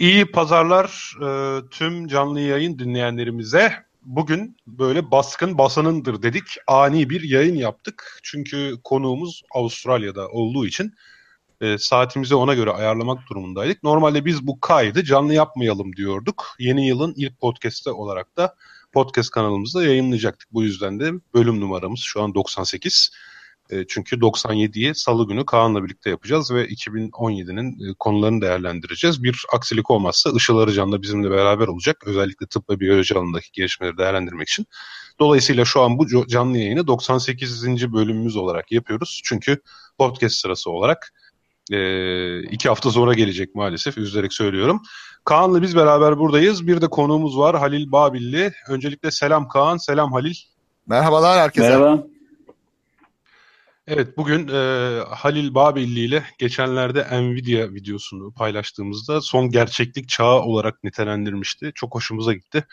İyi pazarlar e, tüm canlı yayın dinleyenlerimize. Bugün böyle baskın basanındır dedik. Ani bir yayın yaptık. Çünkü konuğumuz Avustralya'da olduğu için e, saatimizi ona göre ayarlamak durumundaydık. Normalde biz bu kaydı canlı yapmayalım diyorduk. Yeni yılın ilk podcast'ı olarak da podcast kanalımızda yayınlayacaktık. Bu yüzden de bölüm numaramız şu an 98. E, çünkü 97'yi salı günü Kaan'la birlikte yapacağız ve 2017'nin e, konularını değerlendireceğiz. Bir aksilik olmazsa Işıl Arıcan da bizimle beraber olacak. Özellikle tıp ve biyoloji alanındaki gelişmeleri değerlendirmek için. Dolayısıyla şu an bu canlı yayını 98. bölümümüz olarak yapıyoruz. Çünkü podcast sırası olarak e, iki hafta sonra gelecek maalesef. Üzülerek söylüyorum. Kaan'la biz beraber buradayız. Bir de konuğumuz var Halil Babilli. Öncelikle selam Kaan, selam Halil. Merhabalar herkese. Merhaba. Evet bugün e, Halil Babilli ile geçenlerde Nvidia videosunu paylaştığımızda son gerçeklik çağı olarak nitelendirmişti. Çok hoşumuza gitti.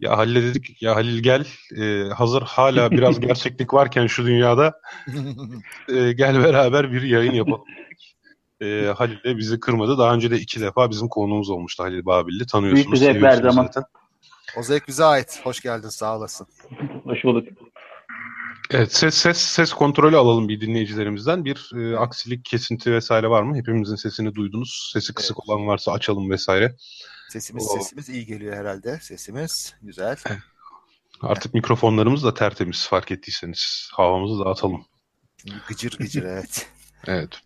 Ya Halil dedik ya Halil gel e, hazır hala biraz gerçeklik varken şu dünyada e, gel beraber bir yayın yapalım dedik. E, Halil de bizi kırmadı. Daha önce de iki defa bizim konuğumuz olmuştu Halil Babilli. Tanıyorsunuz. Büyük bir zevk verdi ama. zaten. O zevk bize ait. Hoş geldin sağ olasın. Hoş bulduk. Evet ses ses ses kontrolü alalım bir dinleyicilerimizden. Bir e, aksilik, kesinti vesaire var mı? Hepimizin sesini duydunuz. Sesi kısık Evet. olan varsa açalım vesaire. Sesimiz Oo. sesimiz iyi geliyor herhalde. Sesimiz güzel. Artık mikrofonlarımız da tertemiz fark ettiyseniz. Havamızı dağıtalım. Gıcır gıcır evet. Evet.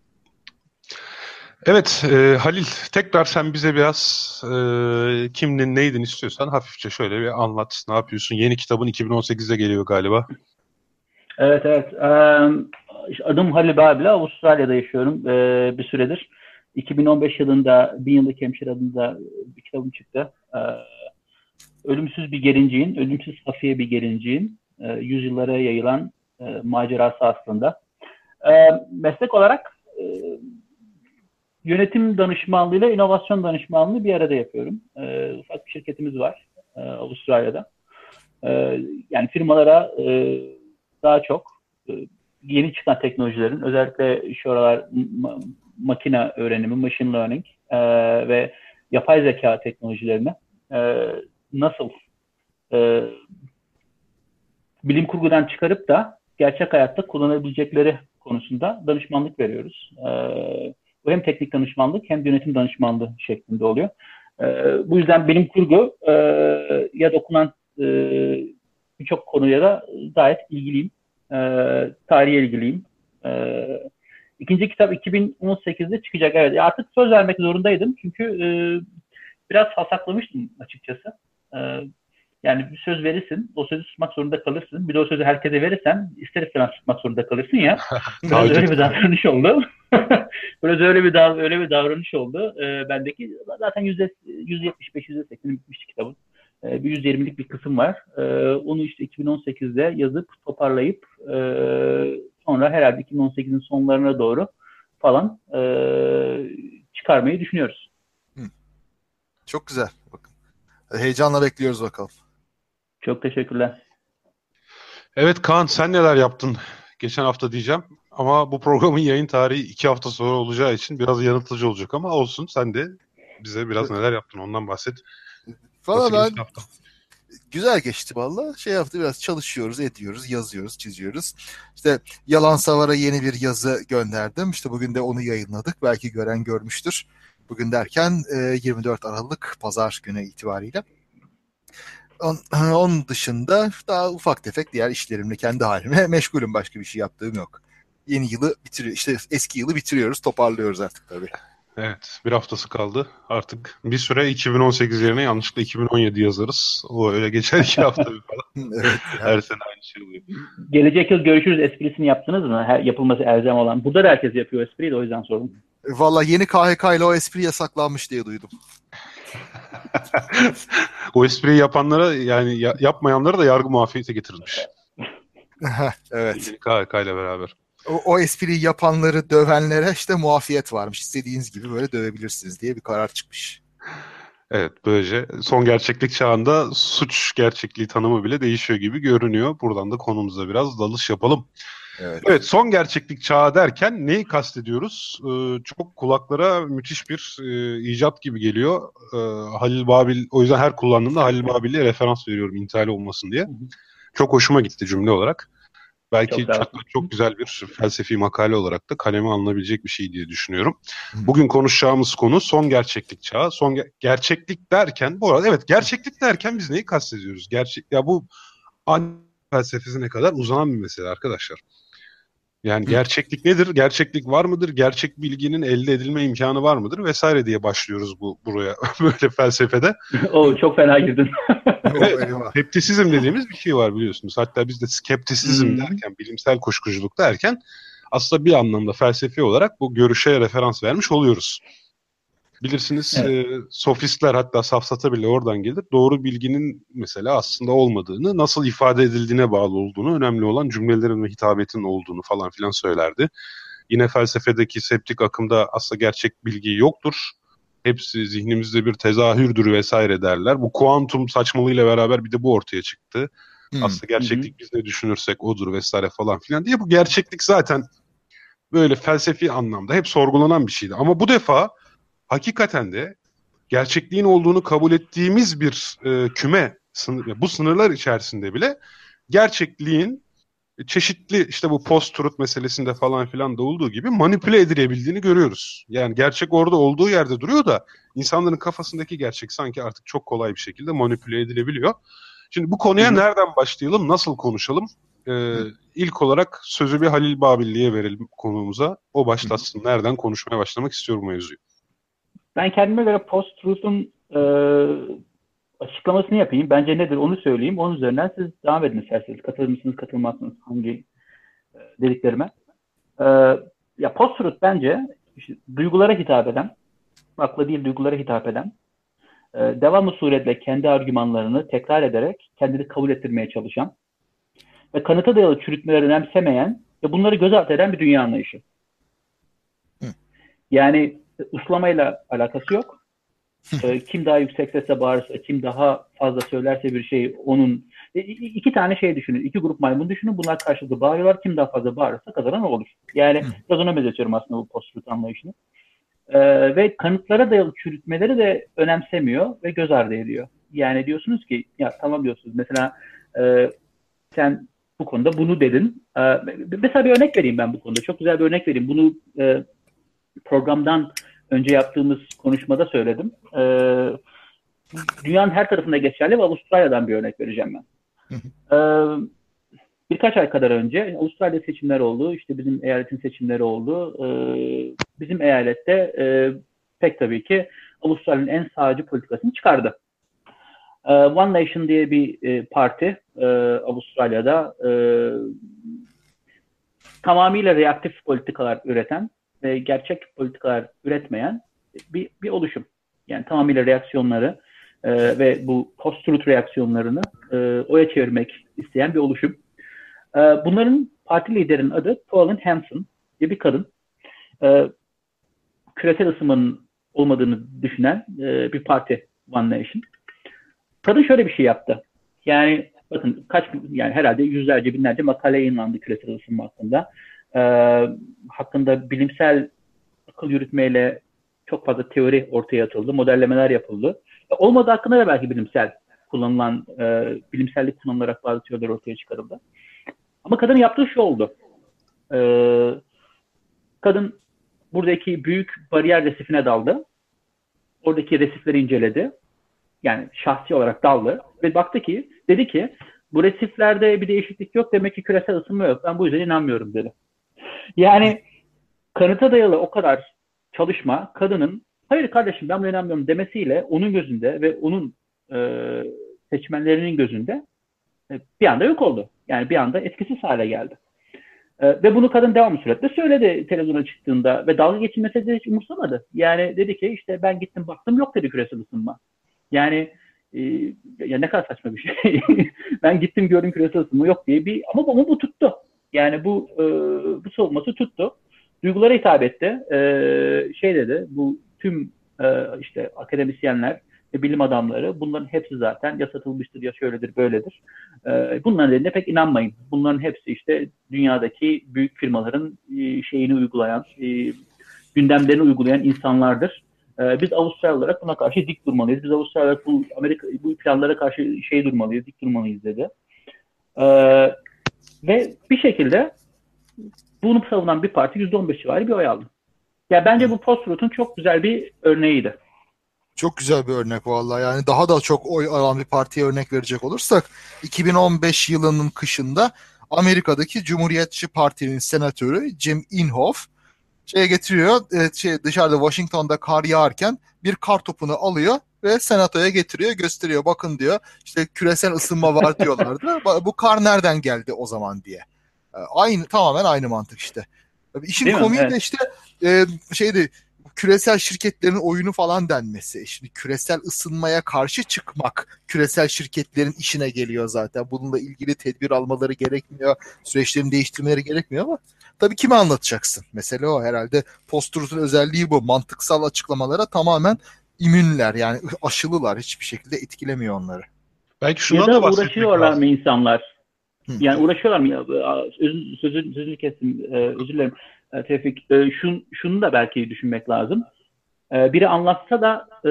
Evet e, Halil tekrar sen bize biraz e, kimdin neydin istiyorsan hafifçe şöyle bir anlat. Ne yapıyorsun? Yeni kitabın 2018'de geliyor galiba. Evet evet. Adım Halil Babil. Avustralya'da yaşıyorum bir süredir. 2015 yılında Bin Yıllık Hemşire adında bir kitabım çıktı. Ölümsüz bir gelinciğin, ölümsüz hafiye bir gelinciğin yüzyıllara yayılan macerası aslında. Meslek olarak yönetim danışmanlığıyla inovasyon danışmanlığı bir arada yapıyorum. Ufak bir şirketimiz var Avustralya'da. Yani firmalara daha çok e, yeni çıkan teknolojilerin özellikle şu aralar ma- makine öğrenimi, machine learning e, ve yapay zeka teknolojilerini e, nasıl e, bilim kurgudan çıkarıp da gerçek hayatta kullanabilecekleri konusunda danışmanlık veriyoruz. E, bu hem teknik danışmanlık hem de yönetim danışmanlığı şeklinde oluyor. E, bu yüzden bilim kurgu e, ya dokunan e, birçok konuya da gayet ilgiliyim. E, tarihe ilgiliyim. E, ikinci kitap 2018'de çıkacak. Evet artık söz vermek zorundaydım. Çünkü e, biraz hasaklamıştım açıkçası. E, yani bir söz verirsin, o sözü tutmak zorunda kalırsın. Bir de o sözü herkese verirsen ister istemez tutmak zorunda kalırsın ya. Biraz öyle bir davranış oldu. Biraz öyle bir dav öyle bir davranış oldu. E, bendeki zaten yüzde 75 %80 bitmişti kitabın. E, bir 120'lik bir kısım var. E, onu işte 2018'de yazıp toparlayıp e, sonra herhalde 2018'in sonlarına doğru falan e, çıkarmayı düşünüyoruz. Çok güzel. Bakın. Heyecanla bekliyoruz bakalım. Çok teşekkürler. Evet Kaan sen neler yaptın geçen hafta diyeceğim. Ama bu programın yayın tarihi iki hafta sonra olacağı için biraz yanıltıcı olacak ama olsun sen de bize biraz neler yaptın ondan bahset. Nasıl ben güzel geçti valla. Şey yaptı biraz çalışıyoruz, ediyoruz, yazıyoruz, çiziyoruz. İşte Yalan Savar'a yeni bir yazı gönderdim. İşte bugün de onu yayınladık. Belki gören görmüştür. Bugün derken e, 24 Aralık Pazar günü itibariyle. On- Onun dışında daha ufak tefek diğer işlerimle kendi halime meşgulüm. Başka bir şey yaptığım yok. Yeni yılı bitiriyor. İşte eski yılı bitiriyoruz, toparlıyoruz artık tabii. Evet bir haftası kaldı. Artık bir süre 2018 yerine yanlışlıkla 2017 yazarız. O öyle geçer iki hafta bir falan. evet. Her sene aynı şey oluyor. Gelecek yıl görüşürüz esprisini yaptınız mı? Her, yapılması elzem olan. Burada da herkes yapıyor espriyi de o yüzden sordum. Valla yeni KHK ile o espri yasaklanmış diye duydum. o espriyi yapanlara yani ya- yapmayanlara da yargı muafiyete getirilmiş. evet. Yeni KHK ile beraber. O, o espriyi yapanları dövenlere işte muafiyet varmış. İstediğiniz gibi böyle dövebilirsiniz diye bir karar çıkmış. Evet böylece son gerçeklik çağında suç gerçekliği tanımı bile değişiyor gibi görünüyor. Buradan da konumuza biraz dalış yapalım. Evet. evet son gerçeklik çağı derken neyi kastediyoruz? Ee, çok kulaklara müthiş bir e, icat gibi geliyor. Ee, Halil Babil o yüzden her kullandığımda Halil Babil'e referans veriyorum intihal olmasın diye. Çok hoşuma gitti cümle olarak. Belki çok, çok güzel bir felsefi makale olarak da kaleme alınabilecek bir şey diye düşünüyorum. Bugün konuşacağımız konu son gerçeklik çağı. Son ge- gerçeklik derken bu arada evet gerçeklik derken biz neyi kastediyoruz? Gerçek ya bu an felsefesine kadar uzanan bir mesele arkadaşlar. Yani gerçeklik nedir? Gerçeklik var mıdır? Gerçek bilginin elde edilme imkanı var mıdır? Vesaire diye başlıyoruz bu buraya böyle felsefede. o çok fena girdin. skeptisizm dediğimiz bir şey var biliyorsunuz. Hatta biz de skeptisizm hmm. derken, bilimsel kuşkuculuk derken aslında bir anlamda felsefi olarak bu görüşe referans vermiş oluyoruz. Bilirsiniz evet. e, sofistler hatta safsata bile oradan gelir. Doğru bilginin mesela aslında olmadığını, nasıl ifade edildiğine bağlı olduğunu, önemli olan cümlelerin ve hitabetin olduğunu falan filan söylerdi. Yine felsefedeki septik akımda aslında gerçek bilgi yoktur. Hepsi zihnimizde bir tezahürdür vesaire derler. Bu kuantum saçmalığıyla beraber bir de bu ortaya çıktı. Hmm. Aslında gerçeklik hmm. biz ne düşünürsek odur vesaire falan filan diye bu gerçeklik zaten böyle felsefi anlamda hep sorgulanan bir şeydi. Ama bu defa hakikaten de gerçekliğin olduğunu kabul ettiğimiz bir e, küme sınır, bu sınırlar içerisinde bile gerçekliğin çeşitli işte bu post-truth meselesinde falan filan da olduğu gibi manipüle edilebildiğini görüyoruz. Yani gerçek orada olduğu yerde duruyor da insanların kafasındaki gerçek sanki artık çok kolay bir şekilde manipüle edilebiliyor. Şimdi bu konuya Hı-hı. nereden başlayalım, nasıl konuşalım? Ee, ilk olarak sözü bir Halil Babilli'ye verelim konuğumuza. O başlasın. Hı-hı. Nereden konuşmaya başlamak istiyorum mevzuyu. Ben kendime göre post-truth'un e, açıklamasını yapayım. Bence nedir onu söyleyeyim. Onun üzerinden siz devam edin isterseniz. Katılır mısınız, katılmazsınız hangi e, dediklerime. E, ya post-truth bence işte, duygulara hitap eden, akla değil duygulara hitap eden, e, devamlı suretle kendi argümanlarını tekrar ederek kendini kabul ettirmeye çalışan ve kanıta dayalı çürütmeleri önemsemeyen ve bunları göz ardı eden bir dünya anlayışı. Yani uslamayla alakası yok. e, kim daha yüksek sesle bağırırsa, kim daha fazla söylerse bir şey onun e, iki tane şey düşünün. iki grup maymun düşünün. Bunlar karşılıklı bağırıyorlar. Kim daha fazla bağırırsa kazanan olur. Yani biraz ona benzetiyorum aslında bu post anlayışını. E, ve kanıtlara dayalı çürütmeleri de önemsemiyor ve göz ardı ediyor. Yani diyorsunuz ki ya tamam diyorsunuz. Mesela e, sen bu konuda bunu dedin. E, mesela bir örnek vereyim ben bu konuda. Çok güzel bir örnek vereyim. Bunu e, programdan önce yaptığımız konuşmada söyledim. Ee, dünyanın her tarafında geçerli ve Avustralya'dan bir örnek vereceğim ben. ee, birkaç ay kadar önce Avustralya seçimler oldu. İşte bizim eyaletin seçimleri oldu. Ee, bizim eyalette e, pek tabii ki Avustralya'nın en sağcı politikasını çıkardı. One Nation diye bir e, parti e, Avustralya'da e, tamamıyla reaktif politikalar üreten ve gerçek politikalar üretmeyen bir, bir oluşum. Yani tamamıyla reaksiyonları e, ve bu post-truth reaksiyonlarını e, oya çevirmek isteyen bir oluşum. E, bunların parti liderinin adı Pauline Hanson diye bir kadın. E, küresel ısınmanın olmadığını düşünen e, bir parti One Nation. Kadın şöyle bir şey yaptı. Yani bakın kaç yani herhalde yüzlerce binlerce makale yayınlandı küresel ısınma hakkında e, hakkında bilimsel akıl yürütmeyle çok fazla teori ortaya atıldı, modellemeler yapıldı. E, olmadı hakkında da belki bilimsel kullanılan, e, bilimsellik kullanılarak bazı teoriler ortaya çıkarıldı. Ama kadının yaptığı şu oldu. E, kadın buradaki büyük bariyer resifine daldı. Oradaki resifleri inceledi. Yani şahsi olarak daldı. Ve baktı ki, dedi ki bu resiflerde bir değişiklik yok. Demek ki küresel ısınma yok. Ben bu yüzden inanmıyorum dedi. Yani kanıta dayalı o kadar çalışma kadının hayır kardeşim ben buna inanmıyorum demesiyle onun gözünde ve onun e, seçmenlerinin gözünde e, bir anda yok oldu. Yani bir anda etkisiz hale geldi. E, ve bunu kadın devamlı süretle söyledi televizyona çıktığında ve dalga geçilmesi de hiç umursamadı. Yani dedi ki işte ben gittim baktım yok dedi küresel ısınma. Yani e, ya ne kadar saçma bir şey. ben gittim gördüm küresel ısınma yok diye bir ama, ama bu tuttu. Yani bu e, bu savunması tuttu. Duygulara hitap etti. E, şey dedi, bu tüm e, işte akademisyenler bilim adamları bunların hepsi zaten ya satılmıştır ya şöyledir böyledir. E, bunların dediğine pek inanmayın. Bunların hepsi işte dünyadaki büyük firmaların e, şeyini uygulayan, e, gündemlerini uygulayan insanlardır. E, biz Avustralya olarak buna karşı dik durmalıyız. Biz Avustralya olarak bu Amerika bu planlara karşı şey durmalıyız, dik durmalıyız dedi. E, ve bir şekilde bunu savunan bir parti %15 civarı bir oy aldı. Ya bence bu post çok güzel bir örneğiydi. Çok güzel bir örnek vallahi. Yani daha da çok oy alan bir partiye örnek verecek olursak 2015 yılının kışında Amerika'daki Cumhuriyetçi Parti'nin senatörü Jim Inhofe şeye getiriyor. Şey, dışarıda Washington'da kar yağarken bir kar topunu alıyor ve senatoya getiriyor, gösteriyor. Bakın diyor. işte küresel ısınma var diyorlardı. Bu kar nereden geldi o zaman diye. E, aynı tamamen aynı mantık işte. İşin Değil komiği de işte e, şeydi küresel şirketlerin oyunu falan denmesi. Şimdi küresel ısınmaya karşı çıkmak küresel şirketlerin işine geliyor zaten. Bununla ilgili tedbir almaları gerekmiyor. Süreçlerini değiştirmeleri gerekmiyor ama tabii kime anlatacaksın? Mesela o herhalde post özelliği bu. Mantıksal açıklamalara tamamen immünler yani aşılılar. Hiçbir şekilde etkilemiyor onları. Belki şundan ya da, da uğraşıyorlar mı insanlar? Hı. Yani uğraşıyorlar mı? Sözün, sözün, sözünü kestim. Ee, özür dilerim. E, Tevfik. E, şun, şunu da belki düşünmek lazım. E, biri anlatsa da e,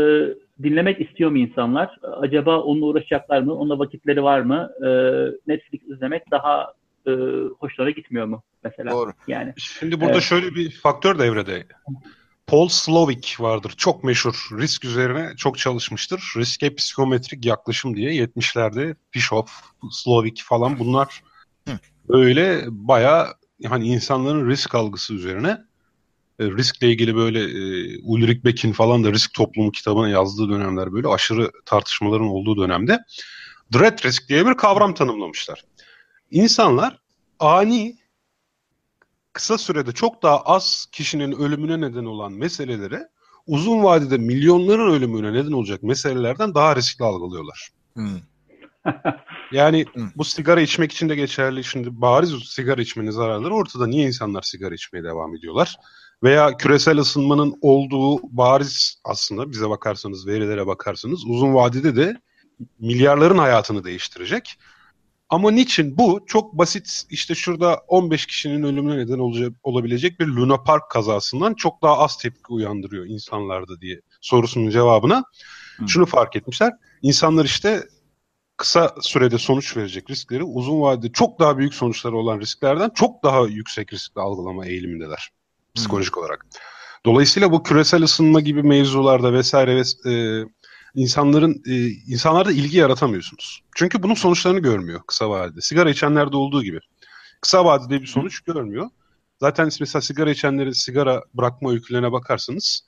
dinlemek istiyor mu insanlar? Acaba onunla uğraşacaklar mı? Onunla vakitleri var mı? E, Netflix izlemek daha e, hoşlara gitmiyor mu mesela? Doğru. Yani. Şimdi burada evet. şöyle bir faktör devrede. Paul Slovic vardır. Çok meşhur. Risk üzerine çok çalışmıştır. Riske psikometrik yaklaşım diye 70'lerde Bischoff, Slovic falan bunlar Hı. böyle bayağı hani insanların risk algısı üzerine e, riskle ilgili böyle e, Ulrich Beck'in falan da risk toplumu kitabına yazdığı dönemler böyle aşırı tartışmaların olduğu dönemde dread risk diye bir kavram tanımlamışlar. İnsanlar ani kısa sürede çok daha az kişinin ölümüne neden olan meselelere uzun vadede milyonların ölümüne neden olacak meselelerden daha riskli algılıyorlar. Hmm. Yani bu sigara içmek için de geçerli. Şimdi bariz sigara içmenin zararları ortada. Niye insanlar sigara içmeye devam ediyorlar? Veya küresel ısınmanın olduğu bariz aslında bize bakarsanız, verilere bakarsanız uzun vadede de milyarların hayatını değiştirecek. Ama niçin bu? Çok basit işte şurada 15 kişinin ölümüne neden olacak, olabilecek bir Luna Park kazasından çok daha az tepki uyandırıyor insanlarda diye sorusunun cevabına. Hı. Şunu fark etmişler. İnsanlar işte kısa sürede sonuç verecek riskleri uzun vadede çok daha büyük sonuçları olan risklerden çok daha yüksek riskli algılama eğilimindeler psikolojik hmm. olarak. Dolayısıyla bu küresel ısınma gibi mevzularda vesaire ve e, insanların e, insanlarda ilgi yaratamıyorsunuz. Çünkü bunun sonuçlarını görmüyor kısa vadede. Sigara içenlerde olduğu gibi. Kısa vadede bir sonuç görmüyor. Zaten mesela sigara içenlerin sigara bırakma öykülerine bakarsanız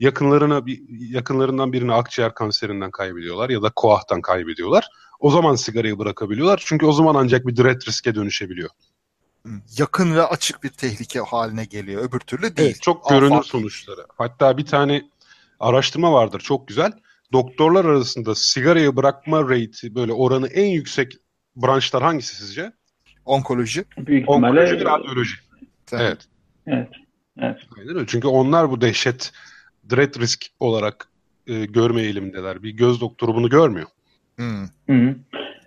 yakınlarına bir yakınlarından birini akciğer kanserinden kaybediyorlar ya da koahtan kaybediyorlar. O zaman sigarayı bırakabiliyorlar. Çünkü o zaman ancak bir direkt riske dönüşebiliyor. Yakın ve açık bir tehlike haline geliyor. Öbür türlü değil. Evet, çok görünür Afak. sonuçları. Hatta bir tane araştırma vardır çok güzel. Doktorlar arasında sigarayı bırakma rate'i böyle oranı en yüksek branşlar hangisi sizce? Onkoloji. Büyük. Onkoloji ve radyoloji. Evet. Evet. Evet. Aynen öyle. Çünkü onlar bu dehşet dread risk olarak e, görme eğilimindeler. Bir göz doktoru bunu görmüyor. Hmm. Hı.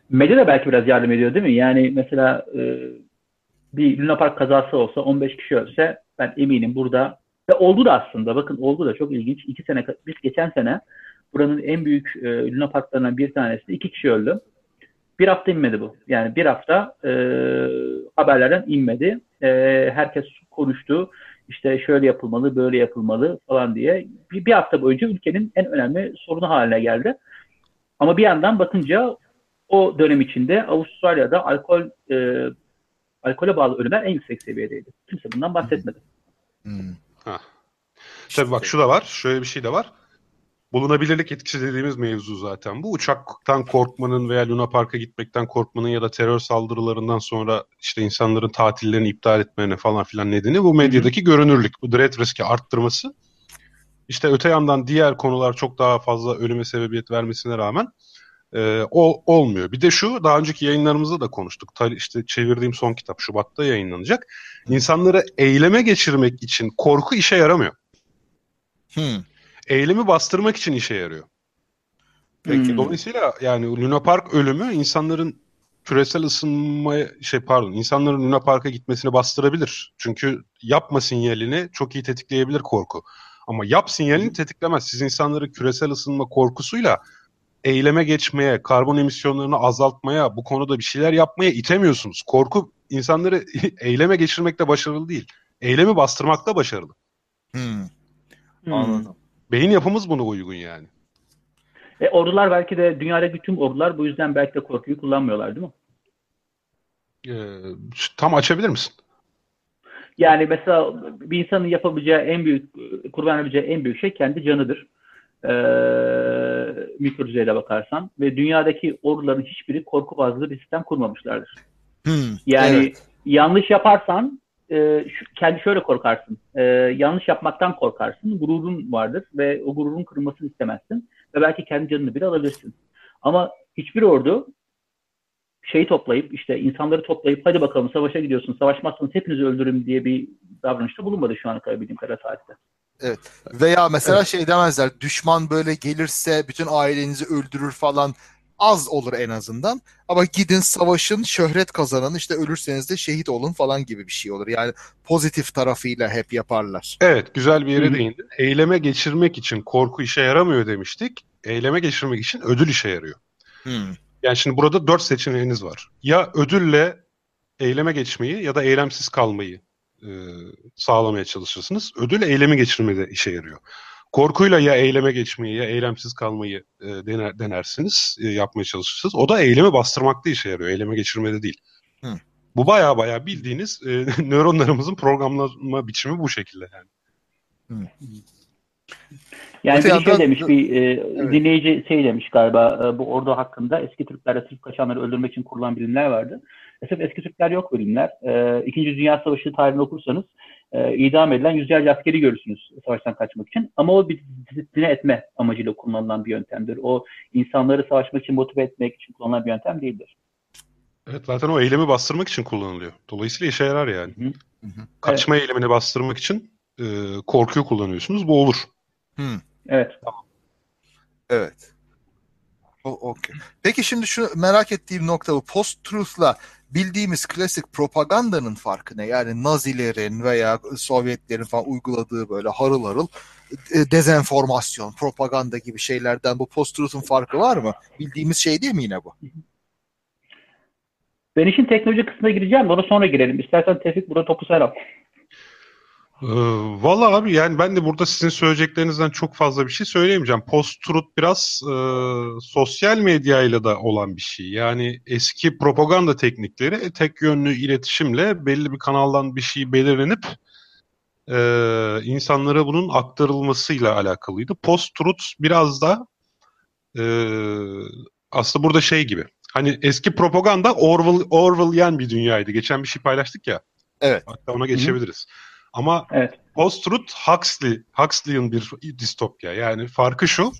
Medya da belki biraz yardım ediyor değil mi? Yani mesela e, bir Luna Park kazası olsa 15 kişi ölse ben eminim burada ve oldu da aslında bakın oldu da çok ilginç. İki sene biz geçen sene buranın en büyük e, Luna Parklarından bir tanesi iki kişi öldü. Bir hafta inmedi bu. Yani bir hafta e, haberlerden inmedi. E, herkes konuştu. İşte şöyle yapılmalı, böyle yapılmalı falan diye. Bir, bir hafta boyunca ülkenin en önemli sorunu haline geldi. Ama bir yandan bakınca o dönem içinde Avustralya'da alkol e, alkole bağlı ölümler en yüksek seviyedeydi. Kimse bundan bahsetmedi. Hmm. Ha. Tabii bak şu da var. Şöyle bir şey de var. Bulunabilirlik etkisi dediğimiz mevzu zaten bu. Uçaktan korkmanın veya Luna Park'a gitmekten korkmanın ya da terör saldırılarından sonra işte insanların tatillerini iptal etmelerine falan filan nedeni bu medyadaki Hı-hı. görünürlük. Bu dread riski arttırması. İşte öte yandan diğer konular çok daha fazla ölüme sebebiyet vermesine rağmen e, o olmuyor. Bir de şu daha önceki yayınlarımızda da konuştuk. Ta, işte çevirdiğim son kitap Şubat'ta yayınlanacak. İnsanları eyleme geçirmek için korku işe yaramıyor. Hmm. Eylemi bastırmak için işe yarıyor. Peki. Hmm. Dolayısıyla yani Luna Park ölümü insanların küresel ısınmaya şey pardon insanların Luna Park'a gitmesini bastırabilir. Çünkü yapma sinyalini çok iyi tetikleyebilir korku. Ama yap sinyalini tetiklemez. Siz insanları küresel ısınma korkusuyla eyleme geçmeye, karbon emisyonlarını azaltmaya, bu konuda bir şeyler yapmaya itemiyorsunuz. Korku insanları eyleme geçirmekte başarılı değil. Eylemi bastırmakta başarılı. Hmm, Hmm. anladım. Beyin yapımız buna uygun yani. E, ordular belki de dünyadaki tüm ordular bu yüzden belki de korkuyu kullanmıyorlar değil mi? Ee, tam açabilir misin? Yani mesela bir insanın yapabileceği en büyük, kurban verebileceği en büyük şey kendi canıdır. Ee, mikro düzeyde bakarsan. Ve dünyadaki orduların hiçbiri korku bazlı bir sistem kurmamışlardır. Hmm, Yani evet. yanlış yaparsan e, şu- kendi şöyle korkarsın. E, yanlış yapmaktan korkarsın. Gururun vardır ve o gururun kırılmasını istemezsin. Ve belki kendi canını bile alabilirsin. Ama hiçbir ordu şeyi toplayıp işte insanları toplayıp hadi bakalım savaşa gidiyorsun savaşmazsanız hepinizi öldürürüm diye bir davranışta bulunmadı şu ana kadar bildiğim kadar tarihte. Veya mesela şey demezler düşman böyle gelirse bütün ailenizi öldürür falan az olur en azından. Ama gidin savaşın şöhret kazanın işte ölürseniz de şehit olun falan gibi bir şey olur. Yani pozitif tarafıyla hep yaparlar. Evet, güzel bir yere Hı hı. değindin. Eyleme geçirmek için korku işe yaramıyor demiştik. Eyleme geçirmek için ödül işe yarıyor. Hmm. Yani şimdi burada dört seçeneğiniz var. Ya ödülle eyleme geçmeyi ya da eylemsiz kalmayı e, sağlamaya çalışırsınız. Ödül eylemi geçirmede işe yarıyor. Korkuyla ya eyleme geçmeyi ya eylemsiz kalmayı e, dener, denersiniz, e, yapmaya çalışırsınız. O da eylemi bastırmakta işe yarıyor, eyleme geçirmede değil. Hı. Bu baya baya bildiğiniz e, nöronlarımızın programlama biçimi bu şekilde yani. Yani Öte bir yandan- şey demiş bir e, Evet. dinleyici şey demiş galiba e, bu ordu hakkında eski Türklerle Türk kaçanları öldürmek için kurulan birimler vardı. Esef eski Türkler yok birimler. E, İkinci Dünya Savaşı tarihini okursanız e, idam edilen yüzlerce askeri görürsünüz savaştan kaçmak için. Ama o bir disipline etme amacıyla kullanılan bir yöntemdir. O insanları savaşmak için motive etmek için kullanılan bir yöntem değildir. Evet zaten o eylemi bastırmak için kullanılıyor. Dolayısıyla işe yarar yani. Hı hı. Hı hı. Kaçma eylemini bastırmak için e, korkuyu kullanıyorsunuz. Bu olur. Hmm. Evet. Evet. O, okey. Peki şimdi şu merak ettiğim nokta bu. Post-truth'la bildiğimiz klasik propagandanın farkı ne? Yani Nazilerin veya Sovyetlerin falan uyguladığı böyle harıl harıl e, dezenformasyon, propaganda gibi şeylerden bu post-truth'un farkı var mı? Bildiğimiz şey değil mi yine bu? Ben işin teknoloji kısmına gireceğim. Ona sonra girelim. İstersen Tevfik burada topu sen al. Ee, Valla abi yani ben de burada sizin söyleyeceklerinizden çok fazla bir şey söyleyemeyeceğim. Post-truth biraz e, sosyal medyayla da olan bir şey. Yani eski propaganda teknikleri e, tek yönlü iletişimle belli bir kanaldan bir şey belirlenip e, insanlara bunun aktarılmasıyla alakalıydı. Post-truth biraz da e, aslında burada şey gibi. Hani eski propaganda Orwell, Orwellian bir dünyaydı. Geçen bir şey paylaştık ya. Evet. Hatta ona geçebiliriz. Ama Evet. Post-Truth Huxley, Huxley'in bir distopya. Yani farkı şu.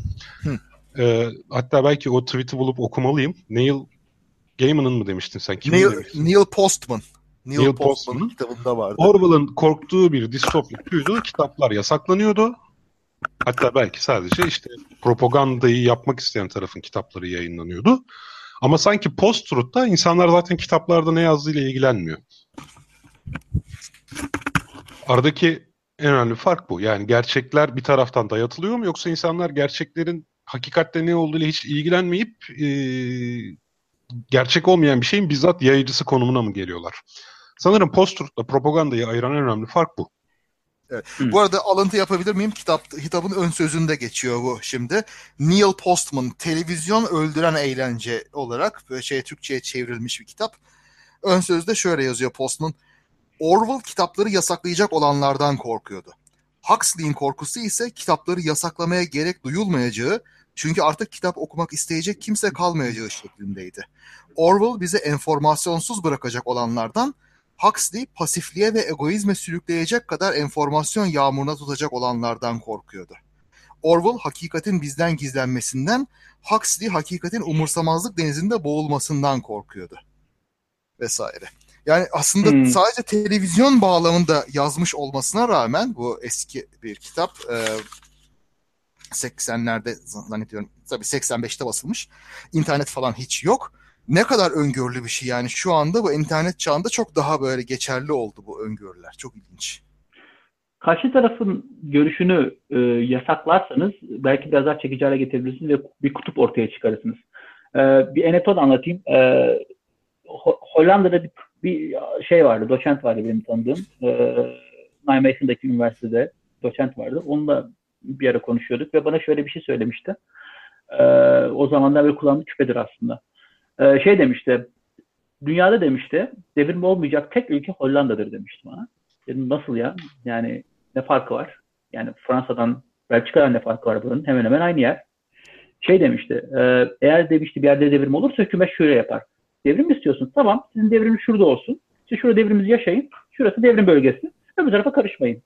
Hı. e, hatta belki o tweet'i bulup okumalıyım. Neil Gaiman'ın mı demiştin sen? Kimin Neil, demiştin? Neil Postman. Neil, Neil Postman'ın Postman. kitabında vardı. Orwell'ın korktuğu bir distopya şuydu. Kitaplar yasaklanıyordu. Hatta belki sadece işte propagandayı yapmak isteyen tarafın kitapları yayınlanıyordu. Ama sanki post-truth'ta insanlar zaten kitaplarda ne yazdığıyla ilgilenmiyor. Aradaki en önemli fark bu. Yani gerçekler bir taraftan dayatılıyor mu yoksa insanlar gerçeklerin hakikatte ne olduğuyla hiç ilgilenmeyip e, gerçek olmayan bir şeyin bizzat yayıcısı konumuna mı geliyorlar? Sanırım post-truth'la propagandayı ayıran en önemli fark bu. Bu arada alıntı yapabilir miyim? Kitap, kitabın ön sözünde geçiyor bu şimdi. Neil Postman, Televizyon Öldüren Eğlence olarak böyle şey Türkçe'ye çevrilmiş bir kitap. Ön sözde şöyle yazıyor Postman. Orwell kitapları yasaklayacak olanlardan korkuyordu. Huxley'in korkusu ise kitapları yasaklamaya gerek duyulmayacağı, çünkü artık kitap okumak isteyecek kimse kalmayacağı şeklindeydi. Orwell bize enformasyonsuz bırakacak olanlardan, Huxley pasifliğe ve egoizme sürükleyecek kadar enformasyon yağmuruna tutacak olanlardan korkuyordu. Orwell hakikatin bizden gizlenmesinden, Huxley hakikatin umursamazlık denizinde boğulmasından korkuyordu. Vesaire. Yani aslında Hmm. sadece televizyon bağlamında yazmış olmasına rağmen bu eski bir kitap. e, 80'lerde zannediyorum tabii 85'te basılmış. İnternet falan hiç yok. Ne kadar öngörülü bir şey yani şu anda bu internet çağında çok daha böyle geçerli oldu bu öngörüler. Çok ilginç. Karşı tarafın görüşünü e, yasaklarsanız belki biraz daha çekici hale getirebilirsiniz ve bir kutup ortaya çıkarırsınız. E, bir anekdot anlatayım. E, Ho- Hollanda'da bir, bir şey vardı, doçent vardı benim tanıdığım. E, Nijmegen'deki üniversitede doçent vardı. Onunla bir ara konuşuyorduk ve bana şöyle bir şey söylemişti. E, o zamanlar böyle kullandığı küpedir aslında. E, şey demişti, dünyada demişti, devrim olmayacak tek ülke Hollanda'dır demişti bana. Dedim nasıl ya? Yani ne farkı var? Yani Fransa'dan Belçika'dan ne farkı var bunun? Hemen hemen aynı yer. Şey demişti, e, eğer demişti bir yerde devrim olursa hükümet şöyle yapar. Devrim mi istiyorsun? Tamam, sizin devrimiz şurada olsun. Siz şurada devrimizi yaşayın. Şurası devrim bölgesi. Öbür tarafa karışmayın.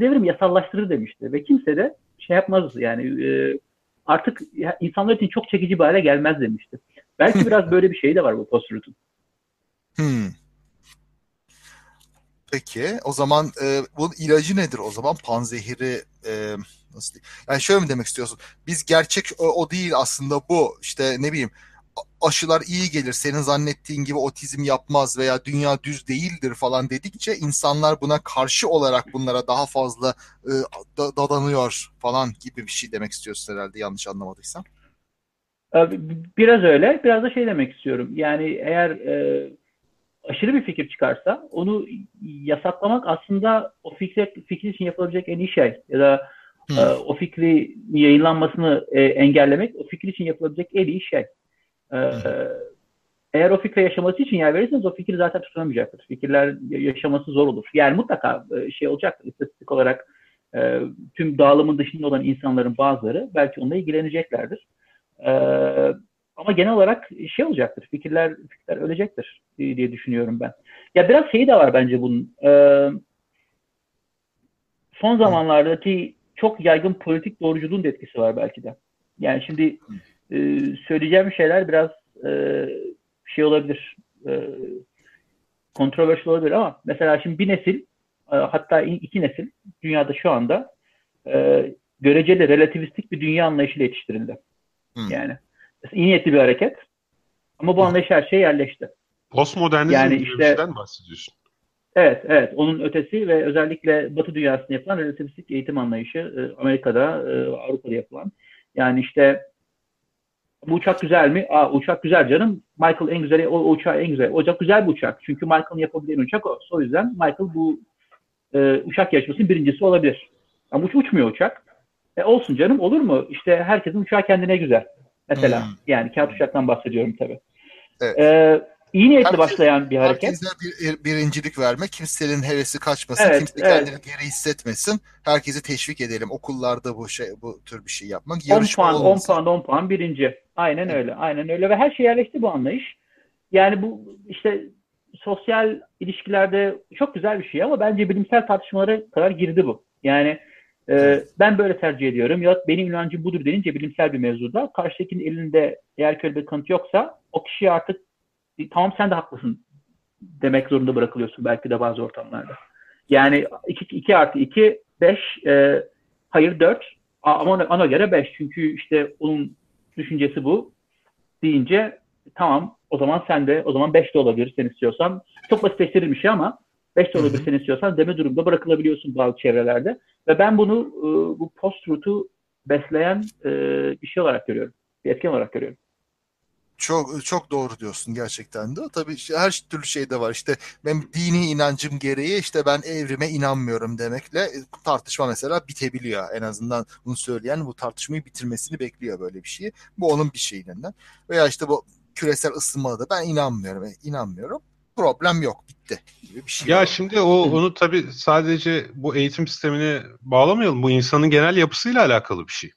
Devrim yasallaştırır demişti. Ve kimse de şey yapmaz yani e, artık insanlar için çok çekici bir hale gelmez demişti. Belki biraz böyle bir şey de var bu post Hmm. Peki o zaman e, bunun ilacı nedir o zaman? Panzehiri e, nasıl diyeyim? Yani şöyle mi demek istiyorsun? Biz gerçek o, o değil aslında bu. İşte ne bileyim aşılar iyi gelir senin zannettiğin gibi otizm yapmaz veya dünya düz değildir falan dedikçe insanlar buna karşı olarak bunlara daha fazla e, da, dadanıyor falan gibi bir şey demek istiyorsun herhalde yanlış anlamadıysam. Biraz öyle biraz da şey demek istiyorum yani eğer e, aşırı bir fikir çıkarsa onu yasaklamak aslında o fikre, fikir için yapılabilecek en iyi şey ya da hmm. e, o fikri yayınlanmasını e, engellemek o fikir için yapılabilecek en iyi şey. E, eğer o fikre yaşaması için yer verirseniz o fikir zaten tutunamayacaktır. Fikirler yaşaması zor olur. Yani mutlaka e, şey olacaktır. İstatistik olarak e, tüm dağılımın dışında olan insanların bazıları belki onunla ilgileneceklerdir. E, ama genel olarak şey olacaktır. Fikirler fikirler ölecektir diye düşünüyorum ben. Ya biraz şey de var bence bunun. Ee, son zamanlardaki çok yaygın politik doğruculuğun da etkisi var belki de. Yani şimdi e, söyleyeceğim şeyler biraz e, şey olabilir. E, kontroversiyel olabilir ama mesela şimdi bir nesil e, hatta iki nesil dünyada şu anda e, göreceli relativistik bir dünya anlayışıyla yetiştirildi. Hı. Yani iyi niyetli bir hareket. Ama bu anlayış her şeye yerleşti. Postmodernizm yani işte, bir şeyden bahsediyorsun. Evet, evet. Onun ötesi ve özellikle Batı dünyasında yapılan relativistik eğitim anlayışı e, Amerika'da, e, Avrupa'da yapılan. Yani işte bu uçak güzel mi? Aa uçak güzel canım. Michael en güzel, o, o uçağı en güzel. O uçak güzel bir uçak. Çünkü Michael'ın yapabildiği uçak o. O yüzden Michael bu e, uçak yarışmasının birincisi olabilir. Ama uç, uçmuyor uçak. E olsun canım olur mu? İşte herkesin uçağı kendine güzel. Mesela hmm. yani kağıt uçaktan bahsediyorum tabii. Evet. Ee, iyi niyetli başlayan bir hareket. Herkese bir, birincilik verme, kimsenin hevesi kaçmasın, evet, kimse evet. kendini geri hissetmesin. Herkesi teşvik edelim. Okullarda bu şey bu tür bir şey yapmak. 10 puan, olmasın. 10 puan, 10 puan birinci. Aynen evet. öyle. Aynen öyle ve her şey yerleşti bu anlayış. Yani bu işte sosyal ilişkilerde çok güzel bir şey ama bence bilimsel tartışmalara kadar girdi bu. Yani ee, ben böyle tercih ediyorum. Ya benim inancım budur denince bilimsel bir mevzuda karşıdakinin elinde eğer köyle bir kanıt yoksa o kişiye artık e, tamam sen de haklısın demek zorunda bırakılıyorsun belki de bazı ortamlarda. Yani 2, 2 artı 2 5 e, hayır 4 ama ona, ona göre 5 çünkü işte onun düşüncesi bu deyince tamam o zaman sen de o zaman 5 de olabilir sen istiyorsan. Çok basitleştirilmiş şey ama 5 de olabilir sen istiyorsan deme durumda bırakılabiliyorsun bazı çevrelerde. Ve ben bunu e, bu post-truth'u besleyen e, bir şey olarak görüyorum. Bir etken olarak görüyorum. Çok çok doğru diyorsun gerçekten de. Tabii işte her türlü şey de var. İşte ben dini inancım gereği işte ben evrime inanmıyorum demekle e, tartışma mesela bitebiliyor. En azından bunu söyleyen bu tartışmayı bitirmesini bekliyor böyle bir şeyi. Bu onun bir şeyinden. Veya işte bu küresel ısınmada da ben inanmıyorum. İnanmıyorum problem yok bitti gibi bir şey. Ya var. şimdi o onu tabii sadece bu eğitim sistemine bağlamayalım. Bu insanın genel yapısıyla alakalı bir şey.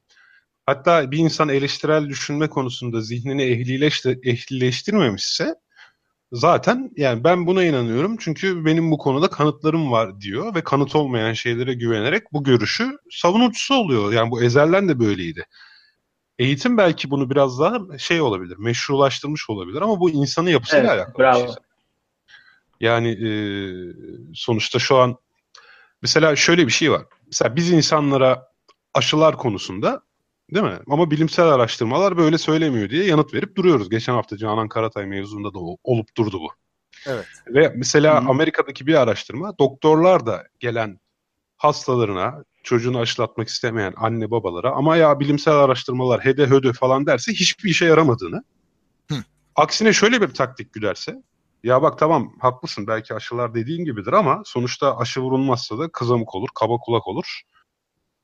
Hatta bir insan eleştirel düşünme konusunda zihnini ehlileştir, ehlileştirmemişse zaten yani ben buna inanıyorum çünkü benim bu konuda kanıtlarım var diyor ve kanıt olmayan şeylere güvenerek bu görüşü savunucusu oluyor. Yani bu ezelden de böyleydi. Eğitim belki bunu biraz daha şey olabilir, meşrulaştırmış olabilir ama bu insanın yapısıyla evet, alakalı bravo. şey. Yani e, sonuçta şu an mesela şöyle bir şey var. Mesela biz insanlara aşılar konusunda Değil mi? Ama bilimsel araştırmalar böyle söylemiyor diye yanıt verip duruyoruz. Geçen hafta Canan Karatay mevzunda da olup durdu bu. Evet. Ve mesela Hı. Amerika'daki bir araştırma doktorlar da gelen hastalarına çocuğunu aşılatmak istemeyen anne babalara ama ya bilimsel araştırmalar hede hödö falan derse hiçbir işe yaramadığını. Hı. Aksine şöyle bir taktik güderse ya bak tamam haklısın belki aşılar dediğin gibidir ama sonuçta aşı vurulmazsa da kızamık olur, kaba kulak olur.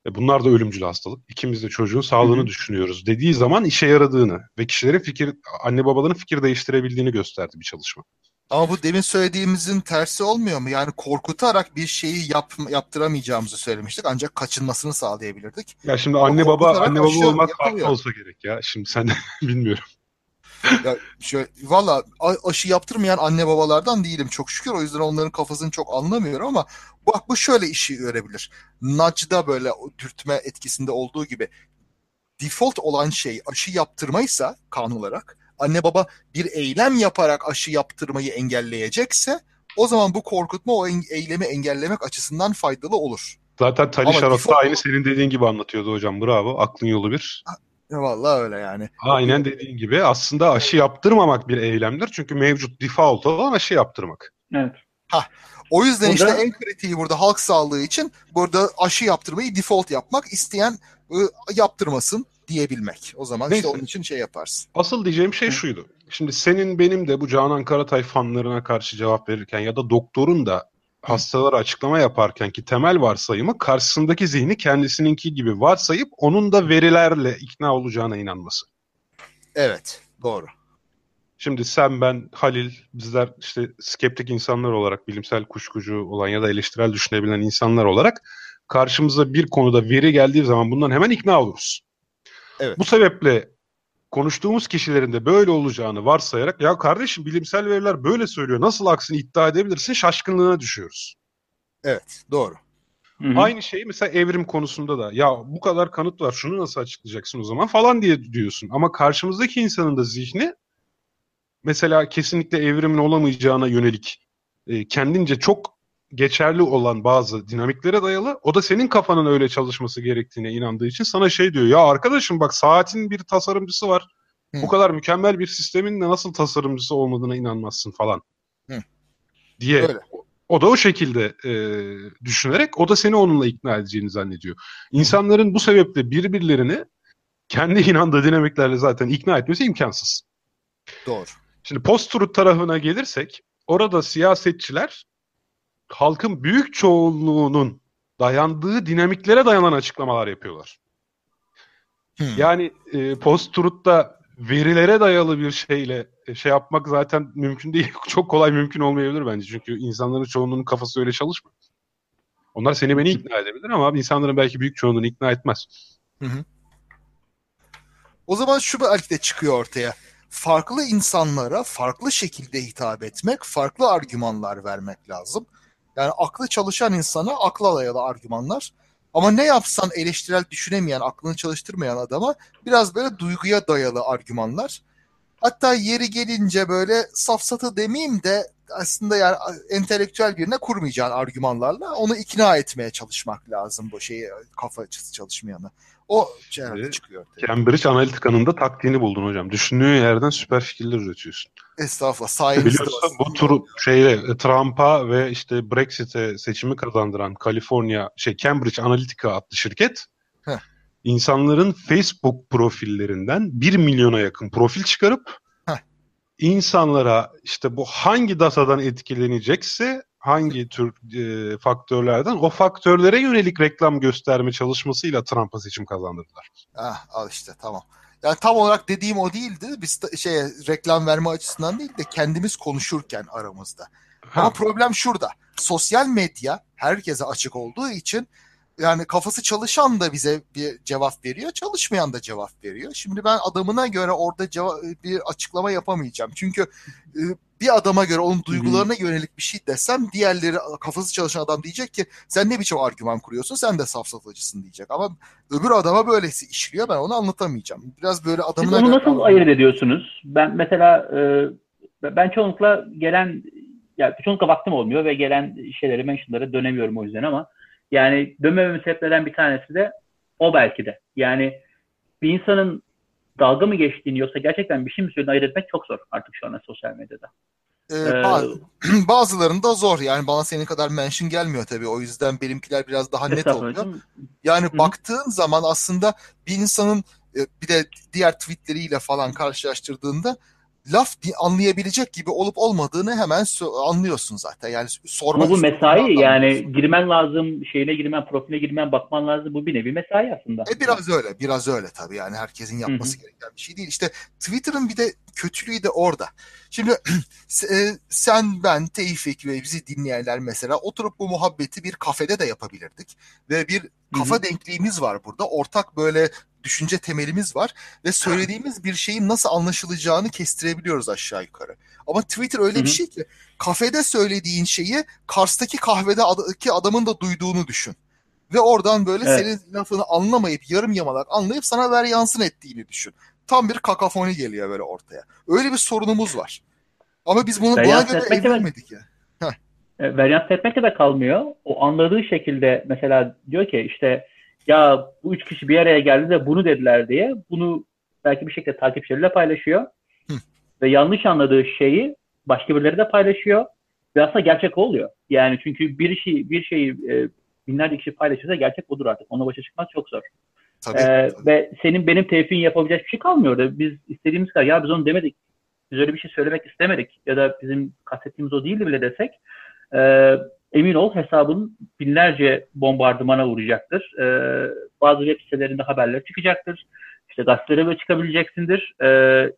E bunlar da ölümcül hastalık. İkimiz de çocuğun sağlığını Hı hı. düşünüyoruz dediği zaman işe yaradığını ve kişilerin fikir anne babaların fikir değiştirebildiğini gösterdi bir çalışma. Ama bu demin söylediğimizin tersi olmuyor mu? Yani korkutarak bir şeyi yap, yaptıramayacağımızı söylemiştik ancak kaçınmasını sağlayabilirdik. Ya şimdi anne baba anne baba olmak farklı olsa gerek ya. Şimdi sen bilmiyorum. Ya şöyle, valla aşı yaptırmayan anne babalardan değilim çok şükür. O yüzden onların kafasını çok anlamıyorum ama bak bu şöyle işi görebilir. Nudge'da böyle dürtme etkisinde olduğu gibi default olan şey aşı yaptırmaysa kanun olarak anne baba bir eylem yaparak aşı yaptırmayı engelleyecekse o zaman bu korkutma o en- eylemi engellemek açısından faydalı olur. Zaten Tali Ama Şaraf da default- aynı senin dediğin gibi anlatıyordu hocam. Bravo. Aklın yolu bir. Ya Vallahi öyle yani. Aynen dediğin gibi. Aslında aşı yaptırmamak bir eylemdir. Çünkü mevcut default olan aşı yaptırmak. Evet. O yüzden Burada- işte en kritiği burada halk sağlığı için burada aşı yaptırmayı default yapmak isteyen ı, yaptırmasın diyebilmek. O zaman Neyse. işte onun için şey yaparsın. Asıl diyeceğim şey Hı. şuydu. Şimdi senin benim de bu Canan Karatay fanlarına karşı cevap verirken ya da doktorun da hastalara açıklama yaparken ki temel varsayımı karşısındaki zihni kendisininki gibi varsayıp onun da verilerle ikna olacağına inanması. Evet, doğru. Şimdi sen, ben, Halil, bizler işte skeptik insanlar olarak, bilimsel kuşkucu olan ya da eleştirel düşünebilen insanlar olarak karşımıza bir konuda veri geldiği zaman bundan hemen ikna oluruz. Evet. Bu sebeple konuştuğumuz kişilerin de böyle olacağını varsayarak ya kardeşim bilimsel veriler böyle söylüyor nasıl aksini iddia edebilirsin şaşkınlığına düşüyoruz. Evet, doğru. Hı hı. Aynı şeyi mesela evrim konusunda da ya bu kadar kanıt var şunu nasıl açıklayacaksın o zaman falan diye diyorsun. Ama karşımızdaki insanın da zihni mesela kesinlikle evrimin olamayacağına yönelik e, kendince çok geçerli olan bazı dinamiklere dayalı. O da senin kafanın öyle çalışması gerektiğine inandığı için sana şey diyor. Ya arkadaşım bak saatin bir tasarımcısı var. Hı. Bu kadar mükemmel bir sistemin de nasıl tasarımcısı olmadığına inanmazsın falan. Hı. Diye. Öyle. O da o şekilde e, düşünerek o da seni onunla ikna edeceğini zannediyor. İnsanların bu sebeple birbirlerini kendi inandığı dinamiklerle zaten ikna etmesi imkansız. Doğru. Şimdi post-truth tarafına gelirsek orada siyasetçiler halkın büyük çoğunluğunun dayandığı dinamiklere dayanan açıklamalar yapıyorlar. Hmm. Yani e, post-truth'ta verilere dayalı bir şeyle e, şey yapmak zaten mümkün değil. Çok kolay mümkün olmayabilir bence. Çünkü insanların çoğunluğunun kafası öyle çalışmıyor. Onlar seni beni ikna edebilir ama insanların belki büyük çoğunluğunu ikna etmez. O zaman şu belki de çıkıyor ortaya. Farklı insanlara farklı şekilde hitap etmek, farklı argümanlar vermek lazım. Yani aklı çalışan insana akla dayalı argümanlar. Ama ne yapsan eleştirel düşünemeyen, aklını çalıştırmayan adama biraz böyle duyguya dayalı argümanlar. Hatta yeri gelince böyle safsatı demeyeyim de aslında yani entelektüel birine kurmayacağın argümanlarla onu ikna etmeye çalışmak lazım bu şeyi kafa açısı çalışmayanı. O Evet. çıkıyor ortaya. Cambridge Analytica'nın da taktiğini buldun hocam. Düşündüğün yerden süper fikirler üretiyorsun. Estağfurullah. Sayenizde Biliyorsun bu turu şeyle e, Trump'a ve işte Brexit'e seçimi kazandıran Kaliforniya şey Cambridge Analytica adlı şirket Heh. insanların Facebook profillerinden 1 milyona yakın profil çıkarıp Heh. insanlara işte bu hangi datadan etkilenecekse hangi tür e, faktörlerden o faktörlere yönelik reklam gösterme çalışmasıyla Trump'a seçim kazandırdılar. Ah, al işte tamam. Yani tam olarak dediğim o değildi. Biz şey reklam verme açısından değil de kendimiz konuşurken aramızda. Ha, Ama problem şurada. Sosyal medya herkese açık olduğu için yani kafası çalışan da bize bir cevap veriyor, çalışmayan da cevap veriyor. Şimdi ben adamına göre orada ceva- bir açıklama yapamayacağım. Çünkü e, bir adama göre onun duygularına yönelik bir şey desem diğerleri kafası çalışan adam diyecek ki sen ne biçim argüman kuruyorsun sen de safsatıcısın diyecek. Ama öbür adama böylesi işliyor ben onu anlatamayacağım. Biraz böyle Siz adamına onu göre nasıl ayırt ediyorsunuz? Ben mesela e, ben çoğunlukla gelen yani çoğunlukla vaktim olmuyor ve gelen şeyleri mentionlara dönemiyorum o yüzden ama yani dönmememin sebeplerinden bir tanesi de o belki de. Yani bir insanın dalga mı geçtiğini yoksa gerçekten bir şey mi söylediğini ayırt etmek çok zor artık şu anda sosyal medyada. Ee, bazı, bazılarında zor yani bana senin kadar mention gelmiyor tabii o yüzden benimkiler biraz daha net oluyor. Yani Hı-hı. baktığın zaman aslında bir insanın e, bir de diğer tweetleriyle falan karşılaştırdığında laf anlayabilecek gibi olup olmadığını hemen anlıyorsun zaten. Yani sormak Ama bu mesai yani girmen lazım, şeyine girmen, profiline girmen, bakman lazım. Bu bir nevi mesai aslında. E biraz öyle, biraz öyle tabii yani herkesin yapması Hı-hı. gereken bir şey değil. İşte Twitter'ın bir de kötülüğü de orada. Şimdi e, sen, ben, Tevfik ve bizi dinleyenler mesela oturup bu muhabbeti bir kafede de yapabilirdik. Ve bir kafa Hı-hı. denkliğimiz var burada. Ortak böyle düşünce temelimiz var ve söylediğimiz bir şeyin nasıl anlaşılacağını kestirebiliyoruz aşağı yukarı. Ama Twitter öyle Hı-hı. bir şey ki kafede söylediğin şeyi Kars'taki kahvede ki adamın da duyduğunu düşün. Ve oradan böyle evet. senin lafını anlamayıp yarım yamalak anlayıp sana ver yansın ettiğini düşün. Tam bir kakafoni geliyor böyle ortaya. Öyle bir sorunumuz var. Ama biz bunu buna göre evlenmedik ya. Heh. E, varyant etmekle de kalmıyor. O anladığı şekilde mesela diyor ki işte ya bu üç kişi bir araya geldi de bunu dediler diye bunu belki bir şekilde takipçileriyle paylaşıyor. Hı. Ve yanlış anladığı şeyi başka birileri de paylaşıyor. Ve aslında gerçek oluyor. Yani çünkü bir şey bir şeyi e, binlerce kişi paylaşırsa gerçek odur artık. Ona başa çıkmak çok zor. Tabii, ee, tabii. Ve senin benim tevfiğin yapabileceği bir şey kalmıyor da biz istediğimiz kadar ya biz onu demedik. Biz öyle bir şey söylemek istemedik. Ya da bizim kastettiğimiz o değildi bile desek. E, emin ol hesabın binlerce bombardımana uğrayacaktır. E, bazı web sitelerinde haberler çıkacaktır. İşte gazetelere çıkabileceksindir. E,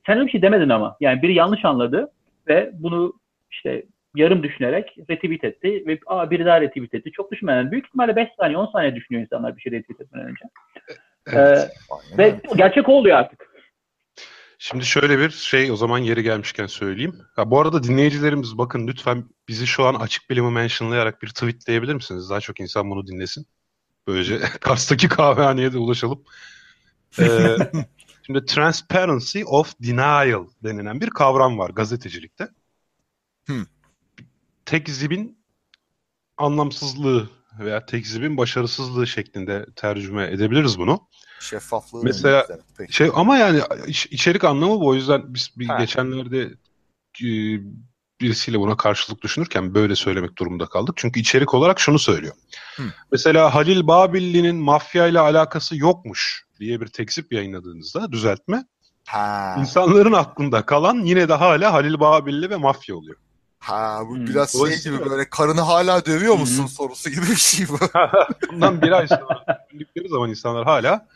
sen öyle bir şey demedin ama. Yani biri yanlış anladı ve bunu işte yarım düşünerek retweet etti ve aa biri daha retweet etti. Çok düşünmeden büyük ihtimalle 5 saniye 10 saniye düşünüyor insanlar bir şey retweet etmeden önce. Evet, ee, ve gerçek oluyor artık. Şimdi şöyle bir şey o zaman yeri gelmişken söyleyeyim. Ha, bu arada dinleyicilerimiz bakın lütfen bizi şu an açık bilimi mentionlayarak bir tweetleyebilir misiniz? Daha çok insan bunu dinlesin. Böylece Kars'taki kahvehaneye de ulaşalım. Ee, şimdi transparency of denial denilen bir kavram var gazetecilikte. Hmm. Tekzibin anlamsızlığı veya tekzibin başarısızlığı şeklinde tercüme edebiliriz bunu. Şeffaflığı. Mesela şey ama yani içerik anlamı bu. O yüzden biz bir geçenlerde e, birisiyle buna karşılık düşünürken böyle söylemek durumunda kaldık. Çünkü içerik olarak şunu söylüyor. Hı. Mesela Halil Babilli'nin mafya ile alakası yokmuş diye bir tekzip yayınladığınızda düzeltme. Ha. İnsanların aklında kalan yine de hala Halil Babilli ve mafya oluyor. Ha bu hmm. biraz şey gibi böyle karını hala dövüyor musun hmm. sorusu gibi bir şey bu. Bundan bir ay sonra zaman insanlar hala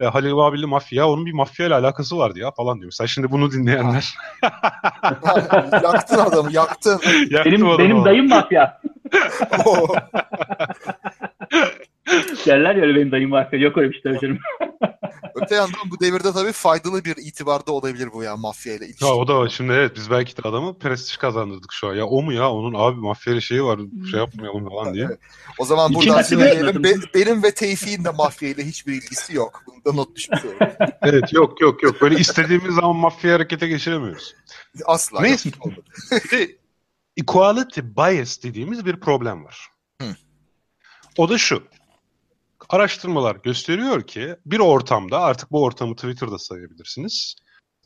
e, Halil Babil'li mafya onun bir mafya ile alakası vardı ya falan diyor. Mesela şimdi bunu dinleyenler. yaktın adamı yaktın. Yaktım benim, benim dayım mafya. Derler ya öyle benim dayım mafya. Yok öyle bir şey Öte yandan bu devirde tabii faydalı bir itibarda olabilir bu ya mafya ile ilişki. Ya o da şimdi evet biz belki de adamı prestij kazandırdık şu an. Ya o mu ya onun abi mafya ile şeyi var şey yapmayalım falan diye. O zaman buradan söyleyelim be, benim ve Tevfik'in de mafya ile hiçbir ilgisi yok. Bunu da not düşmüş olalım. evet yok yok yok böyle istediğimiz zaman mafya harekete geçiremiyoruz. Asla. Neyse. equality bias dediğimiz bir problem var. Hı. O da şu araştırmalar gösteriyor ki bir ortamda artık bu ortamı Twitter'da sayabilirsiniz.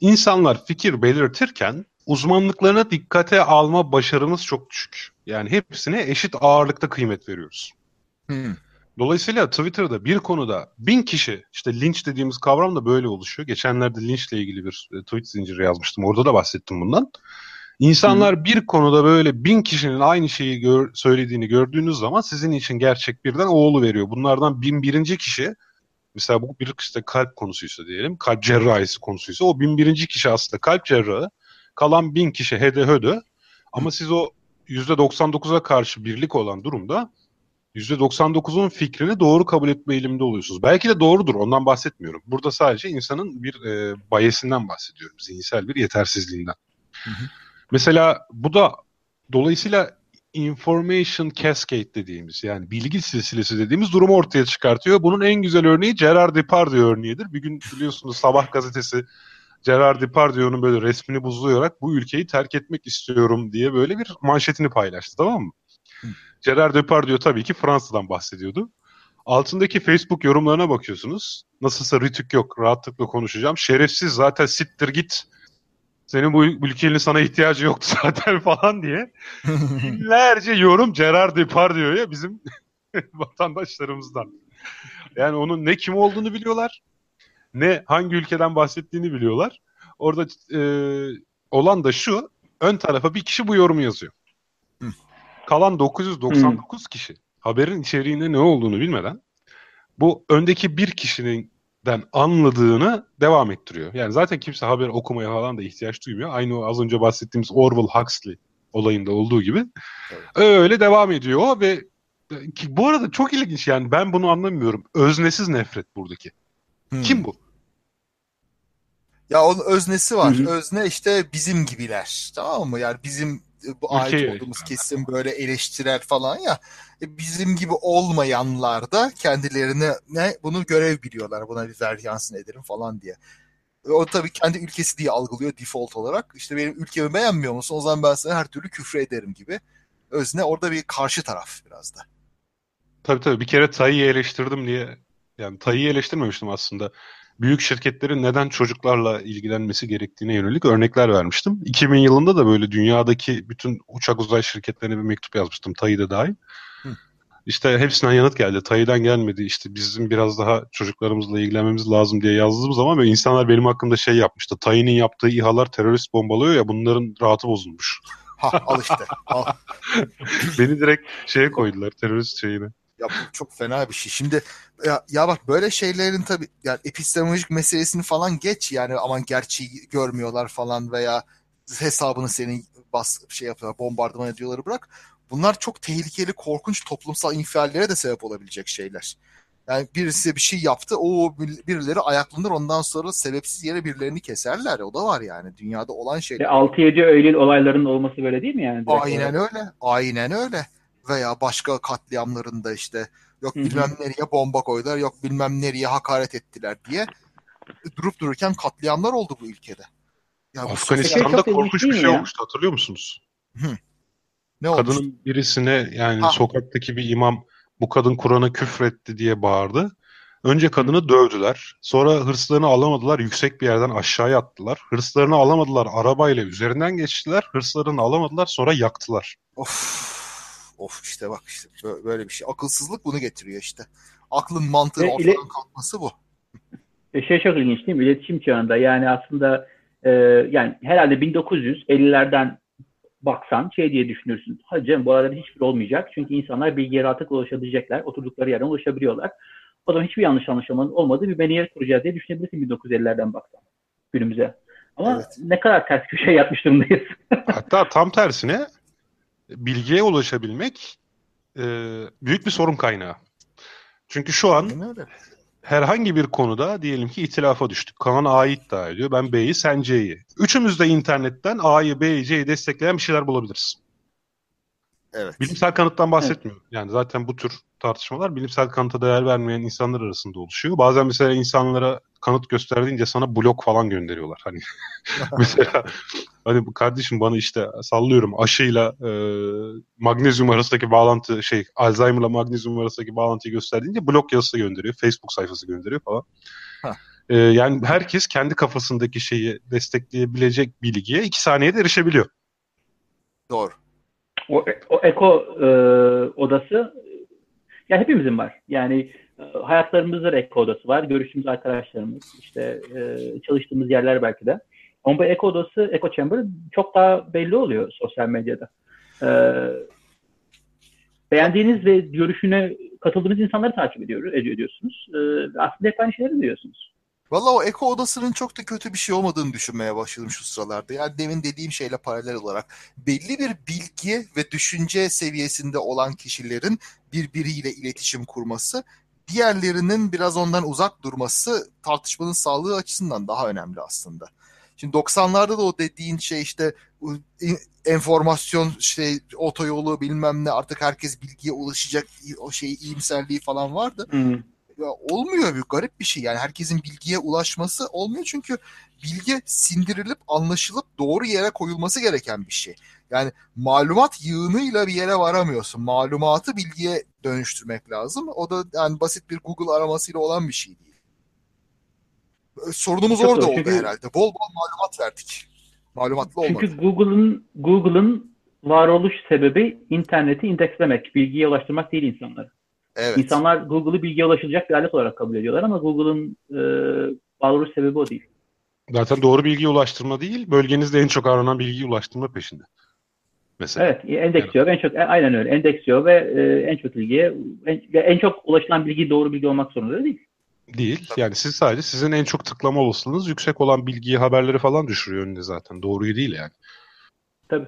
İnsanlar fikir belirtirken uzmanlıklarına dikkate alma başarımız çok düşük. Yani hepsine eşit ağırlıkta kıymet veriyoruz. Hmm. Dolayısıyla Twitter'da bir konuda bin kişi, işte linç dediğimiz kavram da böyle oluşuyor. Geçenlerde linçle ilgili bir e, tweet zinciri yazmıştım. Orada da bahsettim bundan. İnsanlar Hı. bir konuda böyle bin kişinin aynı şeyi gör, söylediğini gördüğünüz zaman sizin için gerçek birden oğlu veriyor. Bunlardan bin birinci kişi mesela bu bir işte kalp konusuysa diyelim kalp cerrahisi konusuysa o bin birinci kişi aslında kalp cerrahı kalan bin kişi hede hödö ama Hı. siz o %99'a karşı birlik olan durumda %99'un fikrini doğru kabul etme eğiliminde oluyorsunuz. Belki de doğrudur ondan bahsetmiyorum. Burada sadece insanın bir e, bayesinden bahsediyorum. Zihinsel bir yetersizliğinden. Hı hı. Mesela bu da dolayısıyla information cascade dediğimiz yani bilgi silsilesi dediğimiz durumu ortaya çıkartıyor. Bunun en güzel örneği Gerard Depardieu örneğidir. Bir gün biliyorsunuz Sabah gazetesi Gerard Depardieu'nun böyle resmini buzlayarak bu ülkeyi terk etmek istiyorum diye böyle bir manşetini paylaştı tamam mı? Hı. Gerard Depardieu tabii ki Fransa'dan bahsediyordu. Altındaki Facebook yorumlarına bakıyorsunuz. Nasılsa rütük yok. Rahatlıkla konuşacağım. Şerefsiz zaten sittir git. Senin bu ülkenin sana ihtiyacı yoktu zaten falan diye. Binlerce yorum Gerard Depardieu'ya bizim vatandaşlarımızdan. Yani onun ne kim olduğunu biliyorlar. Ne hangi ülkeden bahsettiğini biliyorlar. Orada e, olan da şu. Ön tarafa bir kişi bu yorumu yazıyor. Kalan 999 kişi haberin içeriğinde ne olduğunu bilmeden bu öndeki bir kişinin anladığını devam ettiriyor. Yani zaten kimse haber okumaya falan da ihtiyaç duymuyor. Aynı o az önce bahsettiğimiz Orwell Huxley olayında olduğu gibi. Evet. Öyle devam ediyor ve ki bu arada çok ilginç yani ben bunu anlamıyorum. Öznesiz nefret buradaki. Hmm. Kim bu? Ya onun öznesi var. Hı-hı. Özne işte bizim gibiler. Tamam mı? Yani bizim bu ait olduğumuz kesim böyle eleştirel falan ya. E, bizim gibi olmayanlar da kendilerine ne bunu görev biliyorlar. Buna bir veryansın ederim falan diye. E, o tabii kendi ülkesi diye algılıyor default olarak. İşte benim ülkemi beğenmiyor musun? O zaman ben sana her türlü küfür ederim gibi. Özne orada bir karşı taraf biraz da. Tabii tabii bir kere Tayyip'i eleştirdim diye yani Tayyip'i eleştirmemiştim aslında büyük şirketlerin neden çocuklarla ilgilenmesi gerektiğine yönelik örnekler vermiştim. 2000 yılında da böyle dünyadaki bütün uçak uzay şirketlerine bir mektup yazmıştım. TAI de dahil. İşte hepsinden yanıt geldi. TAI'den gelmedi. İşte bizim biraz daha çocuklarımızla ilgilenmemiz lazım diye yazdığım zaman ve insanlar benim hakkımda şey yapmıştı. TAI'nin yaptığı İHA'lar terörist bombalıyor ya bunların rahatı bozulmuş. Ha al işte. Al. Beni direkt şeye koydular terörist şeyine. Ya bu çok fena bir şey. Şimdi ya, ya bak böyle şeylerin tabii yani epistemolojik meselesini falan geç yani aman gerçeği görmüyorlar falan veya hesabını senin bas şey yapıyorlar bombardıman ediyorları bırak. Bunlar çok tehlikeli, korkunç toplumsal infiallere de sebep olabilecek şeyler. Yani birisi bir şey yaptı, o birileri ayaklanır ondan sonra sebepsiz yere birilerini keserler. O da var yani dünyada olan şeyler. 6-7 Eylül olaylarının olması böyle değil mi yani? Aynen olarak? öyle. Aynen öyle veya başka katliamlarında işte yok bilmem nereye bomba koydular, yok bilmem nereye hakaret ettiler diye durup dururken katliamlar oldu bu ülkede. Ya Afganistan'da korkunç bir şey ya. olmuştu hatırlıyor musunuz? Hı. Ne Kadının olmuş? birisine yani ha. sokaktaki bir imam bu kadın Kur'an'a küfretti diye bağırdı. Önce kadını dövdüler. Sonra hırslarını alamadılar. Yüksek bir yerden aşağıya attılar. Hırslarını alamadılar. Arabayla üzerinden geçtiler. Hırslarını alamadılar. Sonra yaktılar. Of. Of işte bak işte böyle bir şey. Akılsızlık bunu getiriyor işte. Aklın mantığı e, ortadan ile... kalkması bu. E, şey çok ilginç değil mi? İletişim çağında yani aslında e, yani herhalde 1950'lerden baksan şey diye düşünürsün. Hadi canım bu arada hiçbir olmayacak. Çünkü insanlar bilgiye rahatlıkla ulaşabilecekler. Oturdukları yerden ulaşabiliyorlar. O zaman hiçbir yanlış anlaşılmanın olmadığı bir medeniyet kuracağız diye düşünebilirsin 1950'lerden baksan günümüze. Ama evet. ne kadar ters köşe yapmış durumdayız. Hatta tam tersine bilgiye ulaşabilmek e, büyük bir sorun kaynağı. Çünkü şu an herhangi bir konuda diyelim ki itilafa düştük. Kaan A'yı iddia ediyor. Ben B'yi, sen C'yi. Üçümüz de internetten A'yı, B'yi, C'yi destekleyen bir şeyler bulabiliriz. Evet. Bilimsel kanıttan bahsetmiyorum. Evet. Yani zaten bu tür tartışmalar bilimsel kanıta değer vermeyen insanlar arasında oluşuyor. Bazen mesela insanlara kanıt gösterdiğince sana blok falan gönderiyorlar. Hani mesela hani bu kardeşim bana işte sallıyorum aşıyla e, magnezyum arasındaki bağlantı şey Alzheimer'la magnezyum arasındaki bağlantıyı gösterdiğince blok yazısı gönderiyor. Facebook sayfası gönderiyor falan. E, yani herkes kendi kafasındaki şeyi destekleyebilecek bilgiye iki saniyede erişebiliyor. Doğru. O, o eko e, odası yani hepimizin var. Yani e, hayatlarımızda da odası var. Görüştüğümüz arkadaşlarımız, işte e, çalıştığımız yerler belki de. Ama bu eko odası, eko chamber çok daha belli oluyor sosyal medyada. E, beğendiğiniz ve görüşüne katıldığınız insanları takip ediyor, ediyorsunuz. Aslında hep aynı şeyleri duyuyorsunuz. Valla o eko odasının çok da kötü bir şey olmadığını düşünmeye başladım şu sıralarda. Yani demin dediğim şeyle paralel olarak belli bir bilgi ve düşünce seviyesinde olan kişilerin birbiriyle iletişim kurması, diğerlerinin biraz ondan uzak durması tartışmanın sağlığı açısından daha önemli aslında. Şimdi 90'larda da o dediğin şey işte enformasyon şey otoyolu bilmem ne artık herkes bilgiye ulaşacak o şey iyimserliği falan vardı. Hı ya olmuyor bir garip bir şey yani herkesin bilgiye ulaşması olmuyor çünkü bilgi sindirilip anlaşılıp doğru yere koyulması gereken bir şey. Yani malumat yığınıyla bir yere varamıyorsun. Malumatı bilgiye dönüştürmek lazım. O da yani basit bir Google aramasıyla olan bir şey değil. Sorunumuz Çok orada doğru. oldu herhalde. Bol bol malumat verdik. Malumatlı olmadı. Çünkü Google'ın Google'ın varoluş sebebi interneti indekslemek, bilgiye ulaştırmak değil insanları. Evet. İnsanlar Google'ı bilgiye ulaşılacak bir alet olarak kabul ediyorlar ama Google'ın e, varoluş sebebi o değil. Zaten doğru bilgiye ulaştırma değil, bölgenizde en çok aranan bilgiyi ulaştırma peşinde. Mesela. Evet, endeksliyor. Yani. En çok e, aynen öyle. Endeksliyor ve e, en çok bilgiye en, en çok ulaşılan bilgi doğru bilgi olmak zorunda değil. Değil. Yani siz sadece sizin en çok tıklama olasılığınız yüksek olan bilgiyi, haberleri falan düşürüyor önüne zaten. Doğruyu değil yani. Tabii.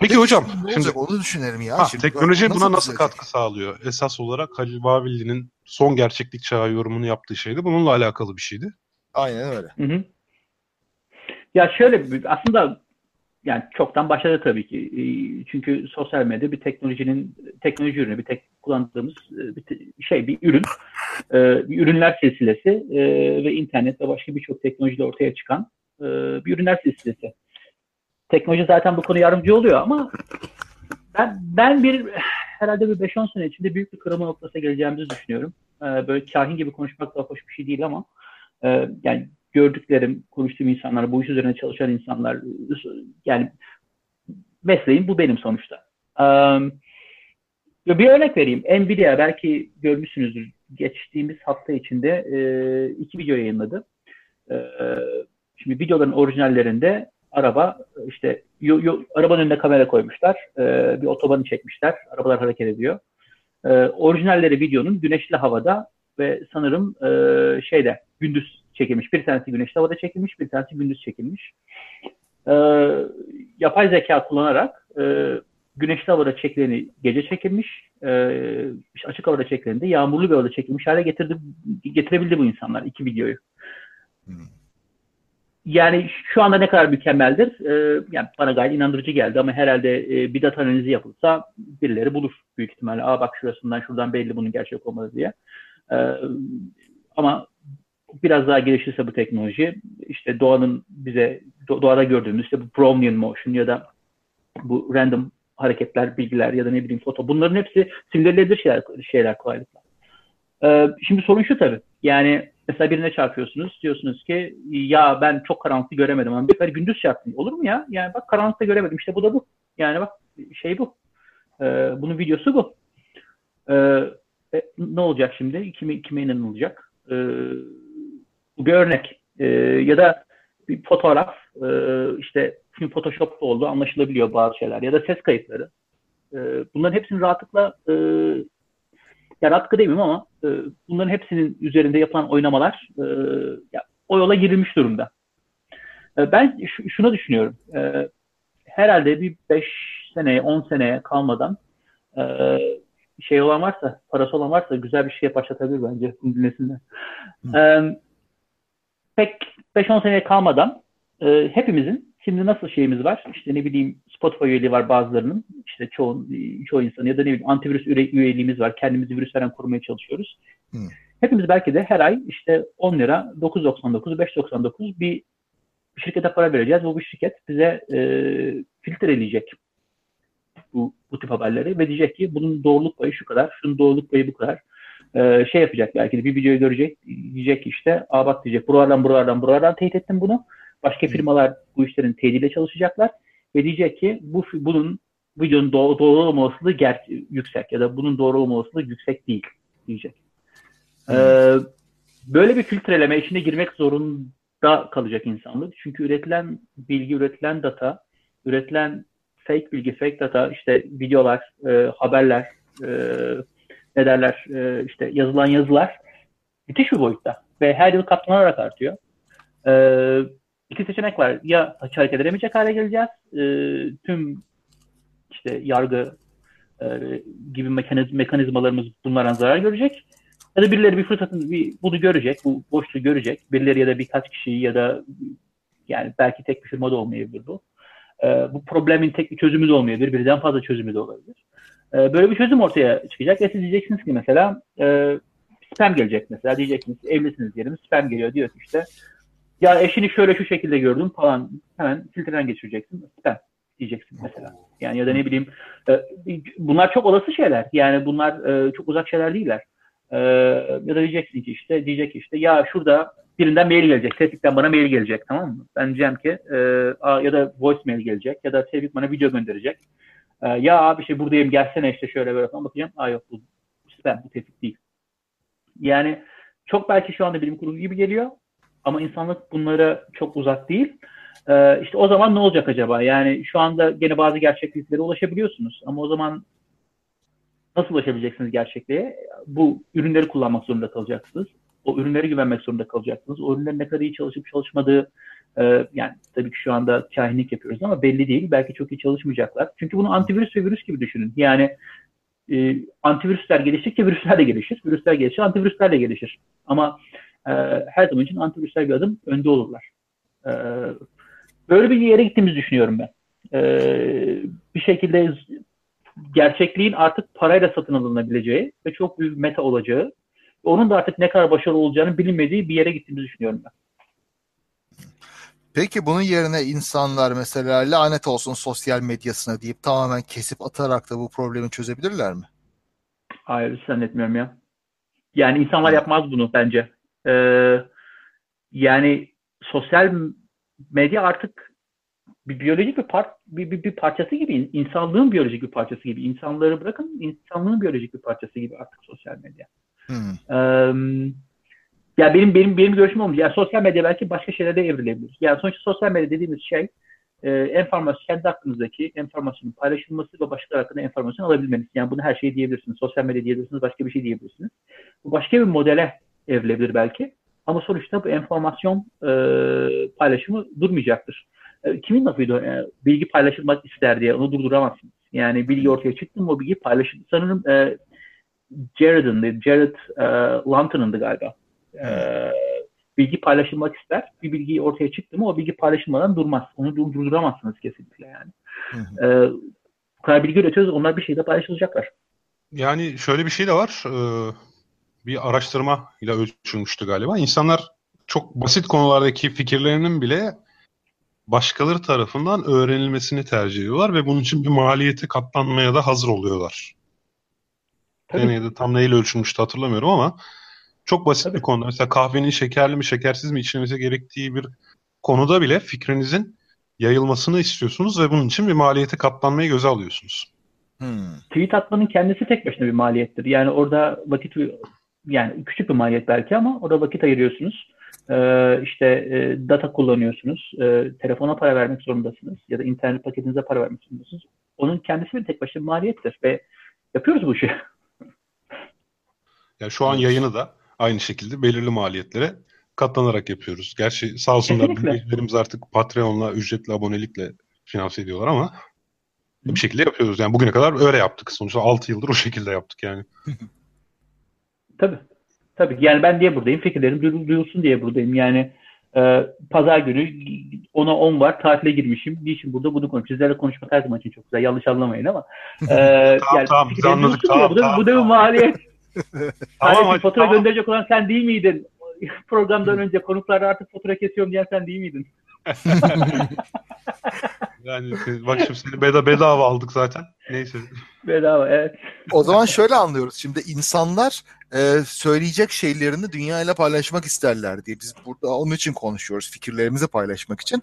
Peki, Peki hocam. Ne şimdi, onu düşünelim ya. Ha, şimdi teknoloji nasıl buna nasıl katkı sağlıyor? Esas olarak Halil Babilli'nin son gerçeklik çağı yorumunu yaptığı şeydi. Bununla alakalı bir şeydi. Aynen öyle. Hı hı. Ya şöyle aslında yani çoktan başladı tabii ki. Ee, çünkü sosyal medya bir teknolojinin teknoloji ürünü, bir tek kullandığımız e, bir şey, bir ürün. Ee, bir ürünler silsilesi e, ve internet ve başka birçok teknolojide ortaya çıkan e, bir ürünler silsilesi. Teknoloji zaten bu konu yardımcı oluyor ama ben ben bir herhalde bir 5-10 sene içinde büyük bir kırılma noktasına geleceğimizi düşünüyorum. Ee, böyle kahin gibi konuşmak da hoş bir şey değil ama yani gördüklerim, konuştuğum insanlar, bu iş üzerine çalışan insanlar, yani mesleğim bu benim sonuçta. Um, bir örnek vereyim. Nvidia belki görmüşsünüzdür. Geçtiğimiz hafta içinde e, iki video yayınladı. E, şimdi videoların orijinallerinde araba işte yo, yo, arabanın önüne kamera koymuşlar. E, bir otobanı çekmişler. Arabalar hareket ediyor. E, orijinalleri videonun güneşli havada ve sanırım e, şeyde gündüz çekilmiş. Bir tanesi güneşli havada çekilmiş, bir tanesi gündüz çekilmiş. E, yapay zeka kullanarak e, güneşli havada çekileni gece çekilmiş, e, açık havada çekileni de yağmurlu bir havada çekilmiş hale getirdi, getirebildi bu insanlar iki videoyu. Hmm. Yani şu anda ne kadar mükemmeldir? E, yani bana gayet inandırıcı geldi ama herhalde e, bir data analizi yapılsa birileri bulur büyük ihtimalle. Aa bak şurasından şuradan belli bunun gerçek olmalı diye. E, ama biraz daha gelişirse bu teknoloji işte doğanın bize doğada gördüğümüz işte bu Brownian motion ya da bu random hareketler, bilgiler ya da ne bileyim foto bunların hepsi simülenebilir şeyler, şeyler kolaylıkla. Ee, şimdi sorun şu tabii. Yani mesela birine çarpıyorsunuz. Diyorsunuz ki ya ben çok karanlıkta göremedim ama bir sefer gündüz çarptım. Olur mu ya? Yani bak karanlıkta göremedim. İşte bu da bu. Yani bak şey bu. Ee, bunun videosu bu. Ee, e, ne olacak şimdi? Kime, kime inanılacak? Ee, bu bir örnek. E, ya da bir fotoğraf e, işte şimdi Photoshop'ta oldu anlaşılabiliyor bazı şeyler ya da ses kayıtları. E, bunların hepsini rahatlıkla e, ya rahatlıkla demeyeyim ama e, bunların hepsinin üzerinde yapılan oynamalar e, ya, o yola girilmiş durumda. E, ben şunu düşünüyorum. E, herhalde bir 5 seneye 10 seneye kalmadan e, şey olan varsa, parası olan varsa güzel bir şey başlatabilir bence dinlesinler. E, pek 5-10 seneye kalmadan e, hepimizin şimdi nasıl şeyimiz var? İşte ne bileyim Spotify üyeliği var bazılarının. işte çoğu, çoğu insan ya da ne bileyim antivirüs üyeliğimiz var. Kendimizi virüslerden korumaya çalışıyoruz. Hmm. Hepimiz belki de her ay işte 10 lira 9.99 5.99 bir şirkete para vereceğiz. Bu bir şirket bize e, filtreleyecek bu, bu tip haberleri ve diyecek ki bunun doğruluk payı şu kadar, şunun doğruluk payı bu kadar e, şey yapacak belki de bir videoyu görecek diyecek işte aa bak diyecek buralardan buralardan buralardan teyit ettim bunu. Başka firmalar bu işlerin teyitiyle çalışacaklar ve diyecek ki bu bunun videonun doğru, doğru olma olasılığı ger- yüksek ya da bunun doğru olma olasılığı yüksek değil diyecek. Ee, böyle bir filtreleme içine girmek zorunda kalacak insanlık. Çünkü üretilen bilgi, üretilen data, üretilen fake bilgi, fake data, işte videolar, e, haberler, e, ne derler e, işte yazılan yazılar müthiş bir boyutta ve her yıl katlanarak artıyor. E, iki seçenek var. Ya hareket edemeyecek hale geleceğiz. E, tüm işte yargı e, gibi mekaniz, mekanizmalarımız bunlardan zarar görecek. Ya da birileri bir fırsatın bir, bunu görecek, bu boşluğu görecek. Birileri ya da birkaç kişi ya da yani belki tek bir firma da olmayabilir bu. E, bu problemin tek bir çözümü de olmayabilir. Birden fazla çözümü de olabilir. E, böyle bir çözüm ortaya çıkacak ve siz diyeceksiniz ki mesela e, spam gelecek mesela diyeceksiniz evlisiniz diyelim spam geliyor diyor işte Ya eşini şöyle şu şekilde gördüm falan hemen filtreden geçireceksin. Spam diyeceksin mesela. Yani ya da ne bileyim e, bunlar çok olası şeyler. Yani bunlar e, çok uzak şeyler değiller. E, ya da diyeceksin ki işte diyecek işte ya şurada birinden mail gelecek. Tevfik'ten bana mail gelecek tamam mı? Ben diyeceğim ki e, ya da voice mail gelecek ya da Tevfik bana video gönderecek. Ya abi işte buradayım gelsene işte şöyle böyle falan bakacağım. Aa yok bu spam bu Tevfik değil. Yani çok belki şu anda bilim kurulu gibi geliyor ama insanlık bunlara çok uzak değil. Ee, işte o zaman ne olacak acaba? Yani şu anda gene bazı gerçekliklere ulaşabiliyorsunuz ama o zaman nasıl ulaşabileceksiniz gerçekliğe? Bu ürünleri kullanmak zorunda kalacaksınız. O ürünlere güvenmek zorunda kalacaksınız. O ürünlerin ne kadar iyi çalışıp çalışmadığı e, yani tabii ki şu anda kahinlik yapıyoruz ama belli değil. Belki çok iyi çalışmayacaklar. Çünkü bunu antivirüs ve virüs gibi düşünün. Yani e, antivirüsler geliştikçe virüsler de gelişir. Virüsler gelişir, antivirüsler de gelişir. Ama e, her zaman için antivirüsler bir adım önde olurlar. E, böyle bir yere gittiğimizi düşünüyorum ben. E, bir şekilde gerçekliğin artık parayla satın alınabileceği ve çok büyük meta olacağı, onun da artık ne kadar başarılı olacağını bilinmediği bir yere gittiğimizi düşünüyorum ben. Peki bunun yerine insanlar mesela lanet olsun sosyal medyasına deyip tamamen kesip atarak da bu problemi çözebilirler mi? Hayır zannetmiyorum ya. Yani insanlar yapmaz bunu bence. Ee, yani sosyal medya artık bir biyolojik bir, part, bir, bir, bir parçası gibi, insanlığın biyolojik bir parçası gibi. İnsanları bırakın, insanlığın biyolojik bir parçası gibi artık sosyal medya. Hmm. Ee, ya benim benim benim görüşüm olmuş. Yani sosyal medya belki başka şeylere evrilebilir. Yani sonuçta sosyal medya dediğimiz şey e, enformasyon kendi hakkınızdaki enformasyonun paylaşılması ve başkaları hakkında enformasyon alabilmeniz. Yani bunu her şeyi diyebilirsiniz. Sosyal medya diyebilirsiniz, başka bir şey diyebilirsiniz. Bu başka bir modele evrilebilir belki. Ama sonuçta bu enformasyon e, paylaşımı durmayacaktır. E, kimin lafıydı? E, bilgi paylaşılmak ister diye onu durduramazsınız. Yani bilgi ortaya çıktı mı o bilgi paylaşıldı. Sanırım e, Jared'ın, Jared e, Lanton'ındı galiba. E, bilgi paylaşılmak ister. Bir bilgi ortaya çıktı mı o bilgi paylaşılmadan durmaz. Onu durduramazsınız kesinlikle yani. Hı E, bu kadar bilgi üretiyoruz onlar bir şeyde paylaşılacaklar. Yani şöyle bir şey de var. Ee, bir araştırma ile ölçülmüştü galiba. İnsanlar çok basit konulardaki fikirlerinin bile başkaları tarafından öğrenilmesini tercih ediyorlar ve bunun için bir maliyeti katlanmaya da hazır oluyorlar. Tabii. Deneyde tam neyle ölçülmüştü hatırlamıyorum ama çok basit Tabii. bir konu. Mesela kahvenin şekerli mi şekersiz mi içilmesi gerektiği bir konuda bile fikrinizin yayılmasını istiyorsunuz ve bunun için bir maliyeti katlanmayı göze alıyorsunuz. Hmm. Tweet atmanın kendisi tek başına bir maliyettir. Yani orada vakit yani küçük bir maliyet belki ama orada vakit ayırıyorsunuz. Ee, işte e, data kullanıyorsunuz. E, telefona para vermek zorundasınız ya da internet paketinize para vermek zorundasınız. Onun kendisi bir tek başına bir maliyettir ve yapıyoruz bu işi. Ya şu an yayını da aynı şekilde belirli maliyetlere katlanarak yapıyoruz. Gerçi sağ olsunlar dinleyicilerimiz artık Patreon'la ücretli abonelikle finanse ediyorlar ama bir şekilde yapıyoruz. Yani bugüne kadar öyle yaptık. Sonuçta 6 yıldır o şekilde yaptık yani. Tabii. Tabii. Yani ben diye buradayım. Fikirlerim duyulsun diye buradayım. Yani e, pazar günü 10'a 10 var. Tatile girmişim. Niçin burada bunu konuşuyoruz. Sizlerle konuşmak her zaman için çok güzel. Yanlış anlamayın ama. E, tamam yani tamam. Biz anladık. Tamam, bu, da, bu da bir maliyet. tamam, hani fatura tamam. gönderecek olan sen değil miydin? Programdan önce konuklara artık fatura kesiyorum diyen sen değil miydin? Yani bak şimdi seni bedava, bedava aldık zaten. Neyse. Bedava evet. O zaman şöyle anlıyoruz. Şimdi insanlar e, söyleyecek şeylerini dünyayla paylaşmak isterler diye. Biz burada onun için konuşuyoruz. Fikirlerimizi paylaşmak için.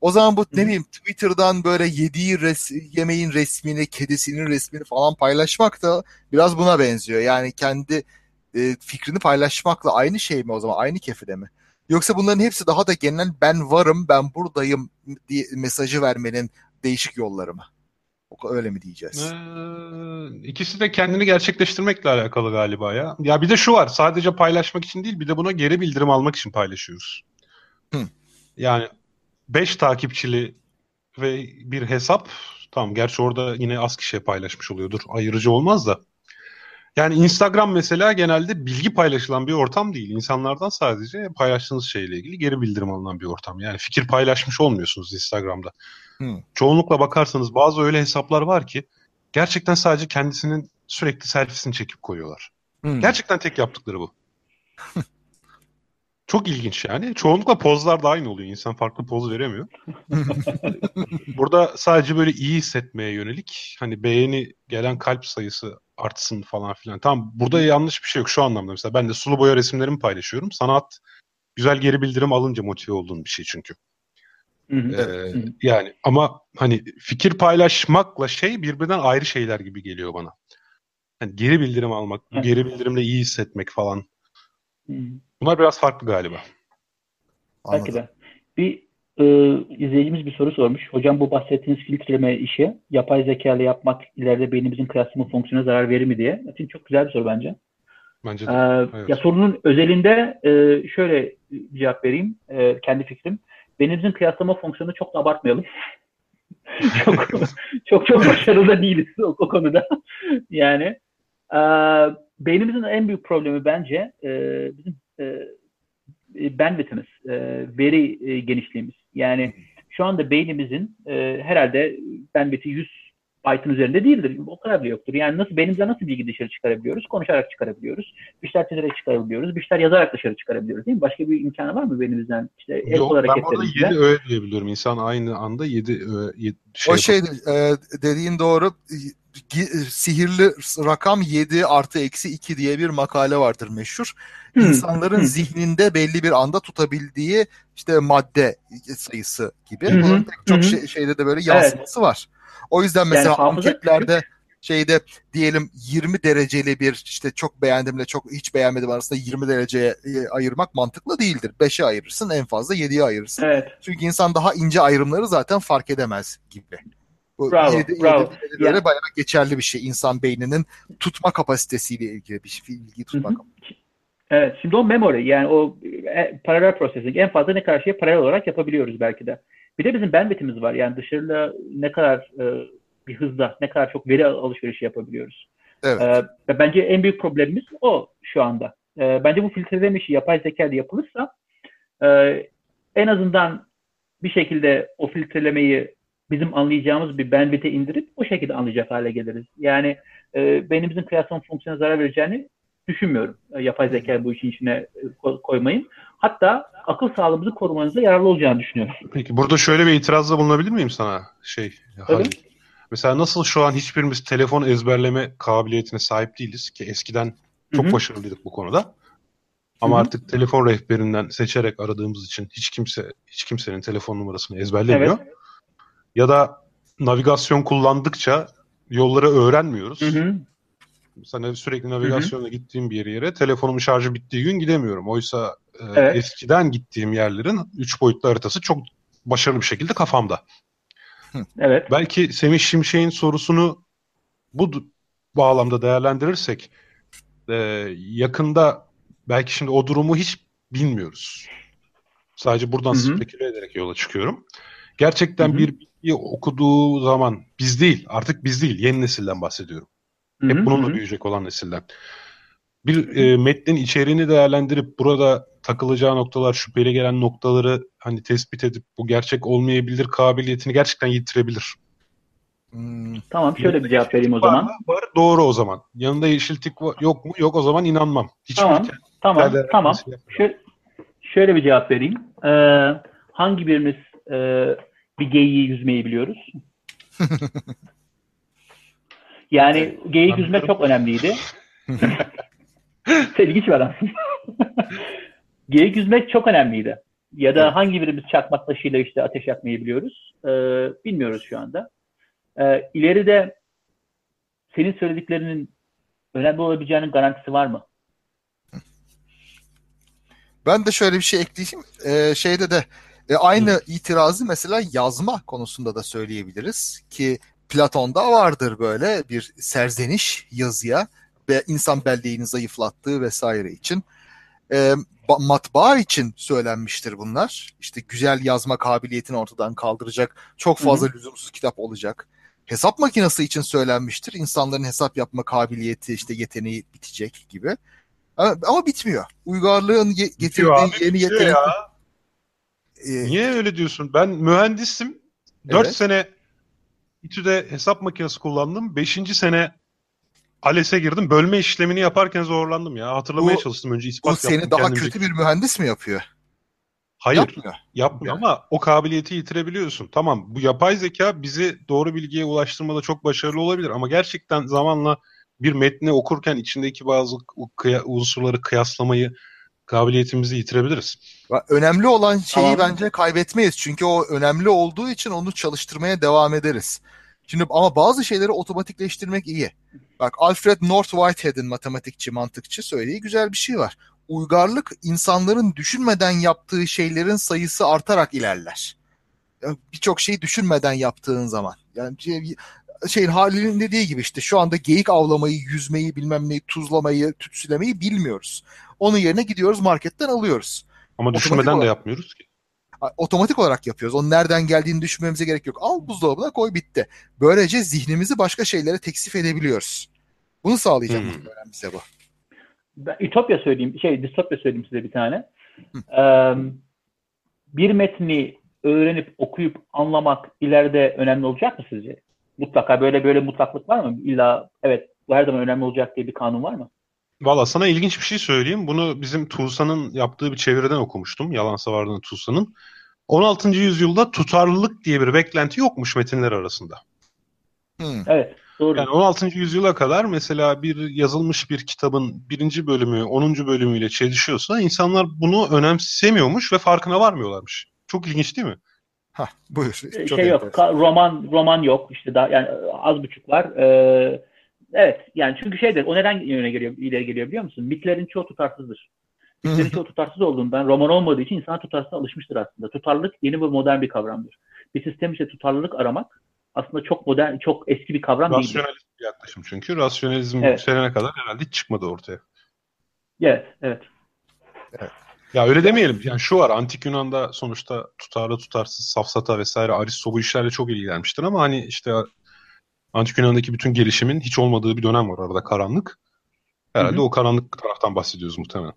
O zaman bu ne bileyim Twitter'dan böyle yediği res, yemeğin resmini, kedisinin resmini falan paylaşmak da biraz buna benziyor. Yani kendi e, fikrini paylaşmakla aynı şey mi o zaman? Aynı kefede mi? Yoksa bunların hepsi daha da genel ben varım, ben buradayım diye mesajı vermenin değişik yolları mı? Öyle mi diyeceğiz? Ee, ikisi de kendini gerçekleştirmekle alakalı galiba ya. Ya bir de şu var. Sadece paylaşmak için değil bir de buna geri bildirim almak için paylaşıyoruz. Hı. Yani 5 takipçili ve bir hesap tamam gerçi orada yine az kişiye paylaşmış oluyordur. Ayırıcı olmaz da. Yani Instagram mesela genelde bilgi paylaşılan bir ortam değil. İnsanlardan sadece paylaştığınız şeyle ilgili geri bildirim alınan bir ortam. Yani fikir paylaşmış olmuyorsunuz Instagram'da. Hmm. Çoğunlukla bakarsanız bazı öyle hesaplar var ki gerçekten sadece kendisinin sürekli selfiesini çekip koyuyorlar. Hmm. Gerçekten tek yaptıkları bu. Çok ilginç yani. Çoğunlukla pozlar da aynı oluyor. İnsan farklı poz veremiyor. Burada sadece böyle iyi hissetmeye yönelik hani beğeni gelen kalp sayısı artsın falan filan. Tamam burada yanlış bir şey yok şu anlamda. Mesela ben de sulu boya resimlerimi paylaşıyorum. Sanat güzel geri bildirim alınca motive olduğun bir şey çünkü. Hı hı. Ee, yani ama hani fikir paylaşmakla şey birbirinden ayrı şeyler gibi geliyor bana. Hani geri bildirim almak, geri bildirimle iyi hissetmek falan. Bunlar biraz farklı galiba. Belki de. Bir e, izleyicimiz bir soru sormuş. Hocam bu bahsettiğiniz filtreleme işi yapay zeka ile yapmak ileride beynimizin kıyaslama fonksiyonuna zarar verir mi diye. Için çok güzel bir soru bence. Bence de. Ee, evet. Ya sorunun özelinde e, şöyle bir cevap vereyim. E, kendi fikrim. Beynimizin kıyaslama fonksiyonunu çok da abartmayalım. çok çok çok başarılı da değiliz o, o konuda. yani e, beynimizin en büyük problemi bence e, bizim e, e, bandwidth'imiz, e, veri e, genişliğimiz. Yani şu anda beynimizin e, herhalde bandwidth'i 100 byte'ın üzerinde değildir. O kadar bile yoktur. Yani nasıl beynimizden nasıl bilgi dışarı çıkarabiliyoruz? Konuşarak çıkarabiliyoruz. Bir şeyler çizerek çıkarabiliyoruz. Bir şeyler yazarak dışarı çıkarabiliyoruz değil mi? Başka bir imkanı var mı beynimizden? İşte el Yok, kol ben burada hareketlerimizle. 7 öğe diyebiliyorum. İnsan aynı anda 7 öğe, şey o şey e, dediğin doğru. Gi- Sihirli rakam 7 artı eksi 2 diye bir makale vardır meşhur. Hmm, İnsanların hmm. zihninde belli bir anda tutabildiği işte madde sayısı gibi. Bunun pek çok şey- şeyde de böyle yansıması var. O yüzden mesela hafıza anketlerde şeyde diyelim 20 dereceli bir işte çok beğendimle çok hiç beğenmedim arasında 20 dereceye e, ayırmak mantıklı değildir. 5'e ayırırsın en fazla 7'ye ayırırsın. Evet. Çünkü insan daha ince ayrımları zaten fark edemez gibi. Bu Bravo, yedi- bravo. yedi- yedi böyle Ya- bayağı geçerli bir şey. İnsan beyninin tutma kapasitesiyle ilgili bir şey. Bilgi tutma kapasitesi. Evet, şimdi o memory yani o e, paralel processing en fazla ne kadar şeyi paralel olarak yapabiliyoruz belki de. Bir de bizim bandwidth'imiz var. Yani dışarıda ne kadar e, bir hızda, ne kadar çok veri alışverişi yapabiliyoruz. Evet. E, bence en büyük problemimiz o şu anda. E, bence bu filtreleme işi yapay zeka ile yapılırsa e, en azından bir şekilde o filtrelemeyi bizim anlayacağımız bir bandwidth'e indirip o şekilde anlayacak hale geliriz. Yani e, beynimizin kıyaslama fonksiyonuna zarar vereceğini düşünmüyorum. E, Yapay zeka bu işin içine e, ko- koymayın. Hatta akıl sağlığımızı korumanızda yararlı olacağını düşünüyorum. Peki burada şöyle bir itirazda bulunabilir miyim sana? Şey? Mesela nasıl şu an hiçbirimiz telefon ezberleme kabiliyetine sahip değiliz ki eskiden çok Hı hı. başarılıydık bu konuda. Ama Hı hı. artık telefon rehberinden seçerek aradığımız için hiç kimse hiç kimsenin telefon numarasını ezberlemiyor. Evet. Ya da navigasyon kullandıkça yolları öğrenmiyoruz. Hı hı. Sana sürekli navigasyonla gittiğim bir yere telefonumun şarjı bittiği gün gidemiyorum. Oysa e, Evet. eskiden gittiğim yerlerin üç boyutlu haritası çok başarılı bir şekilde kafamda. Evet. Belki Semih Şimşek'in sorusunu bu bağlamda değerlendirirsek e, yakında belki şimdi o durumu hiç bilmiyoruz. Sadece buradan Hı hı. speküle ederek yola çıkıyorum. Gerçekten Hı hı. bir bilgi okuduğu zaman biz değil, artık biz değil, yeni nesilden bahsediyorum. Hı Hep bununla büyüyecek olan nesilden. Bir e, metnin içeriğini değerlendirip burada takılacağı noktalar, şüpheli gelen noktaları hani tespit edip bu gerçek olmayabilir kabiliyetini gerçekten yitirebilir. Hmm, Tamam şöyle bir cevap vereyim o Var zaman. mı? Var. Doğru o zaman. Yanında yeşil tik va- yok mu? Yok o zaman inanmam. Hiçbir Tamam. ülke- Tamam. Tamam. yapmıyor. Şöyle, şöyle bir cevap vereyim. Ee, hangi birimiz e, bir geyiği yüzmeyi biliyoruz? Yani geyik yüzmek çok önemliydi. Sen ilginç bir adamsın. geyik yüzmek çok önemliydi. Ya da hangi birimiz çakmak taşıyla işte ateş yakmayı biliyoruz? Ee, bilmiyoruz şu anda. Ee, ileride senin söylediklerinin önemli olabileceğinin garantisi var mı? Ben de şöyle bir şey ekleyeyim. Ee, şeyde de e, aynı itirazı mesela yazma konusunda da söyleyebiliriz ki Platon'da vardır böyle bir serzeniş yazıya ve insan belleğini zayıflattığı vesaire için. Ba- matbaa için söylenmiştir bunlar. İşte güzel yazma kabiliyetini ortadan kaldıracak, çok Hı fazla lüzumsuz kitap olacak. Hesap makinesi için söylenmiştir. İnsanların hesap yapma kabiliyeti, işte yeteneği bitecek gibi. Ama, ama bitmiyor. Uygarlığın ye- getirdiği Bitiyor abi, yeni yetenek. ya. Ee, Niye öyle diyorsun? Ben mühendisim. 4 Evet. sene İTÜ'de hesap makinesi kullandım. 5. sene ALES'e girdim. Bölme işlemini yaparken zorlandım ya. Hatırlamaya Bu- çalıştım önce ispat Bu seni daha kendimce. kötü bir mühendis mi yapıyor? Hayır. Yapmıyor. Yapmıyor ama o kabiliyeti yitirebiliyorsun. Tamam bu yapay zeka bizi doğru bilgiye ulaştırmada çok başarılı olabilir ama gerçekten zamanla bir metni okurken içindeki bazı unsurları kıyaslamayı kabiliyetimizi yitirebiliriz. Bak, Önemli olan şeyi Tamam. bence kaybetmeyiz. Çünkü o önemli olduğu için onu çalıştırmaya devam ederiz. Şimdi ama bazı şeyleri otomatikleştirmek iyi. Bak Alfred North Whitehead'in matematikçi, mantıkçı söylediği güzel bir şey var. Uygarlık insanların düşünmeden yaptığı şeylerin sayısı artarak ilerler. Yani Birçok şeyi düşünmeden yaptığın zaman. Yani şeyin Halil'in dediği gibi işte şu anda geyik avlamayı, yüzmeyi, bilmem neyi, tuzlamayı, tütsülemeyi bilmiyoruz. Onun yerine gidiyoruz marketten alıyoruz. Ama düşünmeden de olarak. yapmıyoruz ki. otomatik olarak yapıyoruz. Onun nereden geldiğini düşünmemize gerek yok. Al buzdolabına koy bitti. Böylece zihnimizi başka şeylere teksif edebiliyoruz. Bunu sağlayacak Hmm. bize bu. Ben Ütopya söyleyeyim, şey distopya söyleyeyim size bir tane. Ee, bir metni öğrenip okuyup anlamak ileride önemli olacak mı sizce? Mutlaka böyle böyle mutlaklık var mı? İlla evet bu her zaman önemli olacak diye bir kanun var mı? Valla sana ilginç bir şey söyleyeyim. Bunu bizim Tuğsa'nın yaptığı bir çeviriden okumuştum. Yalan Savardı'nın Tuğsa'nın. 16. yüzyılda tutarlılık diye bir beklenti yokmuş metinler arasında. Hmm. Evet doğru. Yani 16. yüzyıla kadar mesela bir yazılmış bir kitabın birinci bölümü 10. bölümüyle çelişiyorsa insanlar bunu önemsemiyormuş ve farkına varmıyorlarmış. Çok ilginç değil mi? Hah, buyur. Ee, Çok şey yok. enteresan. roman roman yok. İşte daha yani az buçuk var. Ee, evet yani çünkü şeydir. O neden yöne geliyor, ileri geliyor biliyor musun? Mitlerin çoğu tutarsızdır. Mitlerin çoğu tutarsız olduğundan roman olmadığı için insan tutarsıza alışmıştır aslında. Tutarlılık yeni ve modern bir kavramdır. Bir sistem işte tutarlılık aramak aslında çok modern, çok eski bir kavram değildir. Rasyonelist bir yaklaşım çünkü. Rasyonalizm Evet. yükselene kadar herhalde hiç çıkmadı ortaya. Evet, evet. Ya öyle demeyelim. Yani şu var antik Yunan'da sonuçta tutarlı tutarsız safsata vesaire Aristo bu işlerle çok ilgilenmiştir ama hani işte antik Yunan'daki bütün gelişimin hiç olmadığı bir dönem var arada karanlık. Herhalde Hı hı. o karanlık taraftan bahsediyoruz muhtemelen.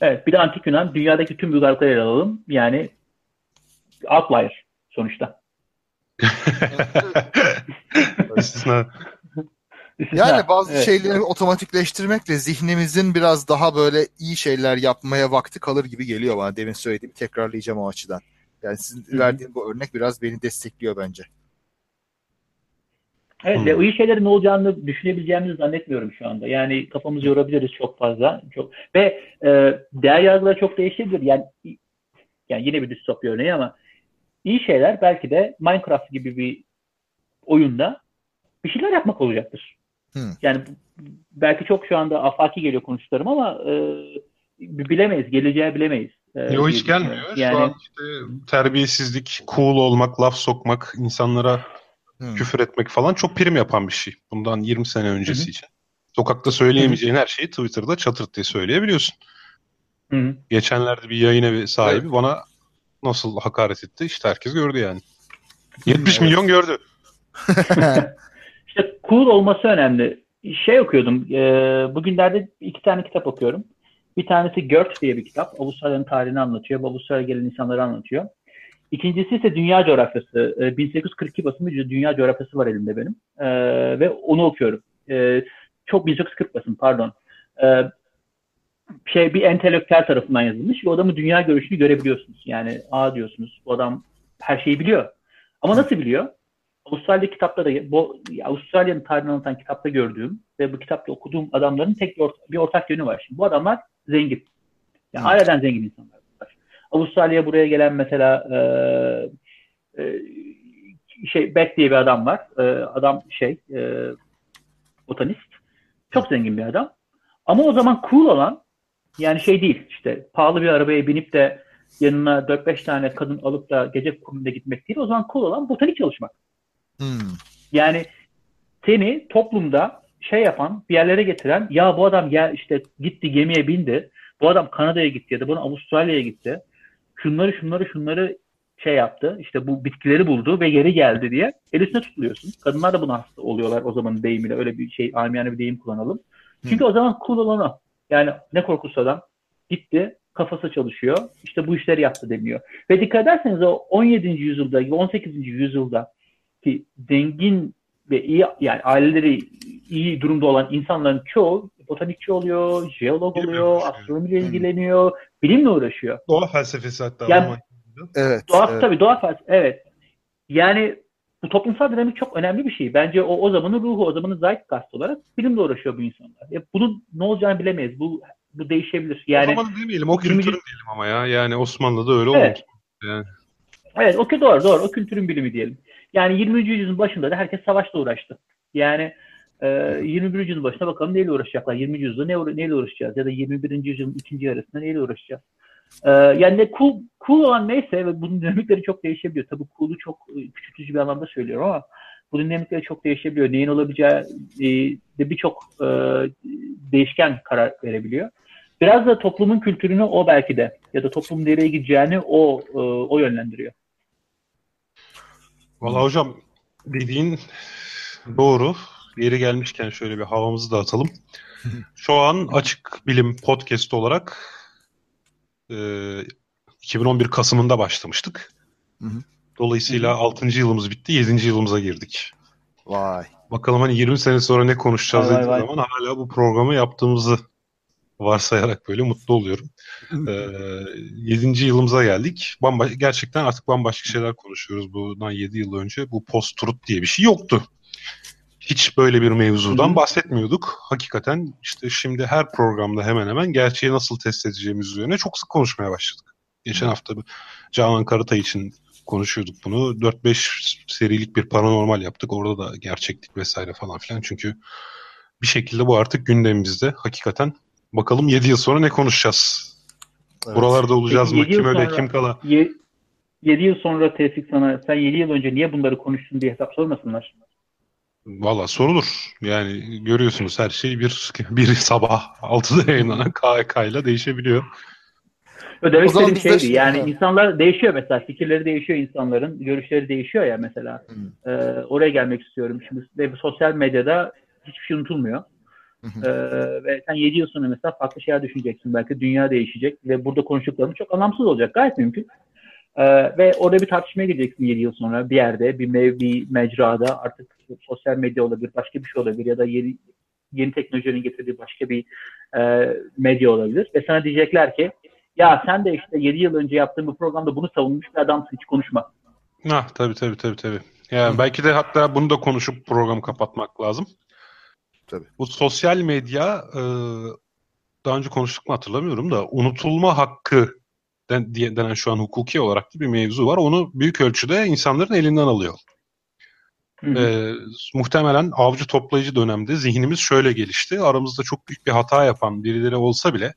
Evet, bir de antik Yunan dünyadaki tüm uygarlıkları ele alalım. Yani outlier sonuçta. İstisna. Yani bazı Evet. şeyleri otomatikleştirmekle zihnimizin biraz daha böyle iyi şeyler yapmaya vakti kalır gibi geliyor bana. Demin söylediğimi tekrarlayacağım o açıdan. Yani sizin Hı hı. verdiğin bu örnek biraz beni destekliyor bence. Evet Hmm. ve o iyi şeylerin ne olacağını düşünebileceğimizi zannetmiyorum şu anda. Yani kafamızı yorabiliriz çok fazla. Çok ve e, değer yargıları çok değişebilir. Yani yani yine bir distopya örneği ama iyi şeyler belki de Minecraft gibi bir oyunda bir şeyler yapmak olacaktır. Hmm. Yani belki çok şu anda afaki geliyor konuştuklarım ama e, bilemeyiz. Geleceği bilemeyiz. E, Yo hiç gelmiyor. düşünüyorum. Şu Yani an işte terbiyesizlik, cool olmak, laf sokmak, insanlara Hmm. küfür etmek falan çok prim yapan bir şey. Bundan 20 sene öncesi Hı hı. için. Sokakta söyleyemeyeceğin her şeyi Twitter'da çatırt diye söyleyebiliyorsun. Hı hı. Geçenlerde bir yayın evi sahibi bana nasıl hakaret etti işte herkes gördü yani. 70 Evet. milyon gördü. İşte cool olması önemli. Şey okuyordum. E, bugünlerde iki tane kitap okuyorum. Bir tanesi Gert diye bir kitap. Avustralya'nın tarihini anlatıyor. Avustralya'ya gelen insanları anlatıyor. İkincisi ise Dünya Coğrafyası. E, 1842 basımı Dünya Coğrafyası var elimde benim. E, ve onu okuyorum. E, çok 1840 basım pardon. E, şey bir entelektüel tarafından yazılmış ve adamın dünya görüşünü görebiliyorsunuz. Yani a diyorsunuz bu adam her şeyi biliyor. Ama nasıl biliyor? Avustralya kitapta da bu Avustralya'nın tarihini anlatan kitapta gördüğüm ve bu kitapta okuduğum adamların tek bir, ort- bir ortak yönü var. Şimdi bu adamlar zengin. Yani Hı. aileden zengin insanlar. Avustralya'ya buraya gelen mesela e, e, şey Beck diye bir adam var. E, adam şey e, botanist. Çok zengin bir adam. Ama o zaman cool olan yani şey değil işte pahalı bir arabaya binip de yanına 4-5 tane kadın alıp da gece kulübüne gitmek değil. O zaman cool olan botanik çalışmak. Hmm. Yani seni toplumda şey yapan, bir yerlere getiren, ya bu adam ya işte gitti gemiye bindi, bu adam Kanada'ya gitti ya da bunu Avustralya'ya gitti. Şunları şunları şunları şey yaptı, işte bu bitkileri buldu ve geri geldi diye el üstüne tutuluyorsun. Kadınlar da buna hasta oluyorlar o zamanın deyimiyle. Öyle bir şey, amiyane bir deyim kullanalım. Çünkü o zaman cool olan o. Yani ne korkusu adam gitti, kafası çalışıyor, işte bu işleri yaptı deniyor. Ve dikkat ederseniz o 17. yüzyılda, 18. yüzyılda ki zengin ve iyi yani aileleri iyi durumda olan insanların çoğu botanikçi oluyor, jeolog oluyor, astronomiyle ilgileniyor, bilimle uğraşıyor. Doğa felsefesi hatta. Yani, evet. Doğa, evet. Tabii doğa felsefesi, evet. Yani bu toplumsal dinamik çok önemli bir şey. Bence o, o zamanın ruhu, o zamanın zeitgeist olarak bilimle uğraşıyor bu insanlar. Ya bunun ne olacağını bilemeyiz. Bu bu değişebilir. Yani, o zaman demeyelim, o kültürün 20... diyelim ama ya. Yani Osmanlı'da öyle evet. olmamış. Yani. Evet, o doğru, doğru. O kültürün bilimi diyelim. Yani 20. yüzyılın başında da herkes savaşla uğraştı. Yani e, 21. yüzyılın başına bakalım neyle uğraşacaklar? 20. yüzyılda ne, neyle uğraşacağız? Ya da 21. yüzyılın ikinci yarısında neyle uğraşacağız? E, yani ne cool, cool olan neyse ve bunun dinamikleri çok değişebiliyor. Tabii cool'u çok küçültücü bir anlamda söylüyorum ama bu dinamikleri çok değişebiliyor. Neyin olabileceği e, de birçok e, değişken karar verebiliyor. Biraz da toplumun kültürünü o belki de ya da toplumun nereye gideceğini o e, o yönlendiriyor. Valla hocam dediğin doğru. Yeri gelmişken şöyle bir havamızı dağıtalım. Şu an Açık Bilim Podcast olarak e, 2011 Kasım'ında başlamıştık. Dolayısıyla 6. yılımız bitti, 7. yılımıza girdik. Vay. Bakalım hani 20 sene sonra ne konuşacağız vay, dediği vay. zaman hala bu programı yaptığımızı varsayarak böyle mutlu oluyorum. ee, 7. yılımıza geldik. Bamba gerçekten artık bambaşka şeyler konuşuyoruz. Bundan 7 yıl önce bu post-truth diye bir şey yoktu. Hiç böyle bir mevzudan Hı-hı. bahsetmiyorduk. Hakikaten işte şimdi her programda hemen hemen gerçeği nasıl test edeceğimiz üzerine çok sık konuşmaya başladık. Geçen hafta Canan Karatay için konuşuyorduk bunu. 4-5 serilik bir paranormal yaptık. Orada da gerçeklik vesaire falan filan. Çünkü bir şekilde bu artık gündemimizde. Hakikaten bakalım 7 yıl sonra ne konuşacağız? Evet. Buralarda olacağız Peki, mı? Kim öyle sonra, kim kala? 7 yıl sonra Tevfik sana sen 7 yıl önce niye bunları konuştun diye hesap sormasınlar. Valla sorulur. Yani görüyorsunuz her şey bir bir sabah 6'da yayınlanan KK ile değişebiliyor. O demek istediğim şeydi. Işte, yani ha. insanlar değişiyor mesela. Fikirleri değişiyor insanların. Görüşleri değişiyor ya mesela. Ee, oraya gelmek istiyorum. Şimdi ve sosyal medyada hiçbir şey unutulmuyor. Ee, ve sen 7 yıl sonra mesela farklı şeyler düşüneceksin. Belki dünya değişecek ve burada konuştuklarımız çok anlamsız olacak. Gayet mümkün. Ee, ve orada bir tartışmaya gireceksin 7 yıl sonra bir yerde, bir, mev, bir mecrada artık sosyal medya olabilir, başka bir şey olabilir ya da yeni, yeni teknolojinin getirdiği başka bir e, medya olabilir. Ve sana diyecekler ki ya sen de işte 7 yıl önce yaptığın bu programda bunu savunmuş bir adamsın hiç konuşma. Ah tabii tabii tabii tabii. Yani belki de hatta bunu da konuşup programı kapatmak lazım. Tabii. Bu sosyal medya e, daha önce konuştuk mu hatırlamıyorum da unutulma hakkı den, diye, denen şu an hukuki olarak bir mevzu var. Onu büyük ölçüde insanların elinden alıyor. E, muhtemelen avcı toplayıcı dönemde zihnimiz şöyle gelişti. Aramızda çok büyük bir hata yapan birileri olsa bile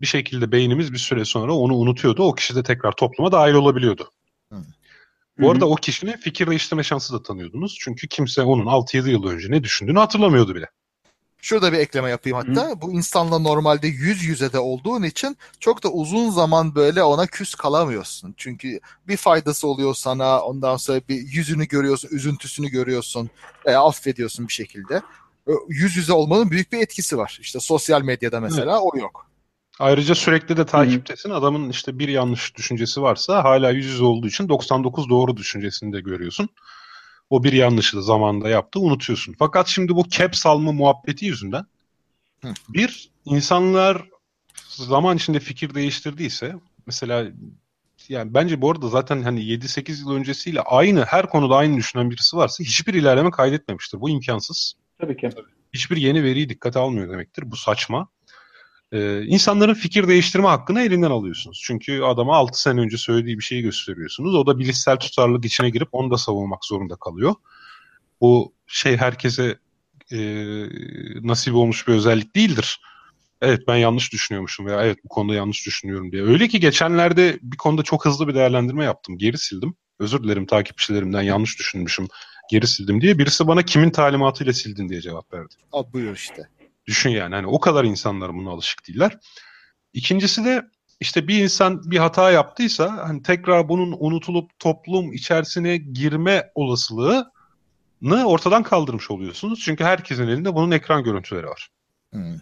bir şekilde beynimiz bir süre sonra onu unutuyordu. O kişi de tekrar topluma dahil olabiliyordu. Hı. Bu arada o kişinin fikir değiştirme şansı da tanıyordunuz. Çünkü kimse onun 6-7 yıl önce ne düşündüğünü hatırlamıyordu bile. Şurada bir ekleme yapayım hatta. Hı. Bu insanla normalde yüz yüze de olduğun için çok da uzun zaman böyle ona küs kalamıyorsun. Çünkü bir faydası oluyor sana. Ondan sonra bir yüzünü görüyorsun, üzüntüsünü görüyorsun. E, affediyorsun bir şekilde. Yüz yüze olmanın büyük bir etkisi var. İşte sosyal medyada mesela evet. o yok. Ayrıca sürekli de takiptesin. Adamın işte bir yanlış düşüncesi varsa hala yüz yüze olduğu için 99 doğru düşüncesini de görüyorsun. O bir yanlışı da zamanında yaptı unutuyorsun. Fakat şimdi bu caps alma muhabbeti yüzünden Hı. bir insanlar zaman içinde fikir değiştirdiyse mesela yani bence bu arada zaten hani 7-8 yıl öncesiyle aynı her konuda aynı düşünen birisi varsa hiçbir ilerleme kaydetmemiştir. Bu imkansız. Tabii ki. Hiçbir yeni veriyi dikkate almıyor demektir. Bu saçma. Ee, insanların fikir değiştirme hakkını elinden alıyorsunuz. Çünkü adama 6 sene önce söylediği bir şeyi gösteriyorsunuz. O da bilişsel tutarlılık içine girip onu da savunmak zorunda kalıyor. Bu şey herkese e, nasip olmuş bir özellik değildir. Evet ben yanlış düşünüyormuşum veya evet bu konuda yanlış düşünüyorum diye. Öyle ki geçenlerde bir konuda çok hızlı bir değerlendirme yaptım. Geri sildim. Özür dilerim takipçilerimden yanlış düşünmüşüm. Geri sildim diye. Birisi bana kimin talimatıyla sildin diye cevap verdi. Aa, buyur işte. Düşün yani hani o kadar insanlar buna alışık değiller. İkincisi de işte bir insan bir hata yaptıysa hani tekrar bunun unutulup toplum içerisine girme olasılığını ortadan kaldırmış oluyorsunuz. Çünkü herkesin elinde bunun ekran görüntüleri var. Hmm.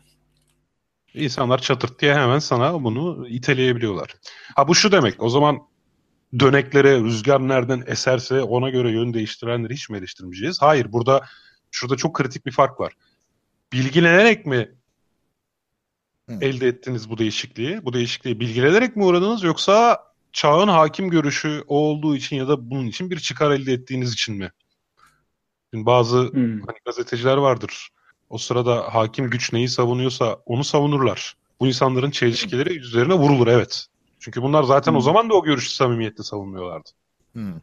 İnsanlar çatırt diye hemen sana bunu iteleyebiliyorlar. Ha bu şu demek o zaman döneklere rüzgar nereden eserse ona göre yön değiştirenleri hiç mi eleştirmeyeceğiz? Hayır burada şurada çok kritik bir fark var. Bilgilenerek mi Hı. elde ettiniz bu değişikliği? Bu değişikliği bilgilenerek mi uğradınız yoksa çağın hakim görüşü o olduğu için ya da bunun için bir çıkar elde ettiğiniz için mi? Şimdi bazı Hmm. hani gazeteciler vardır. O sırada hakim güç neyi savunuyorsa onu savunurlar. Bu insanların çelişkileri üzerine vurulur evet. Çünkü bunlar zaten o Hmm. zaman da o görüşü samimiyetle savunuyorlardı. Hmm.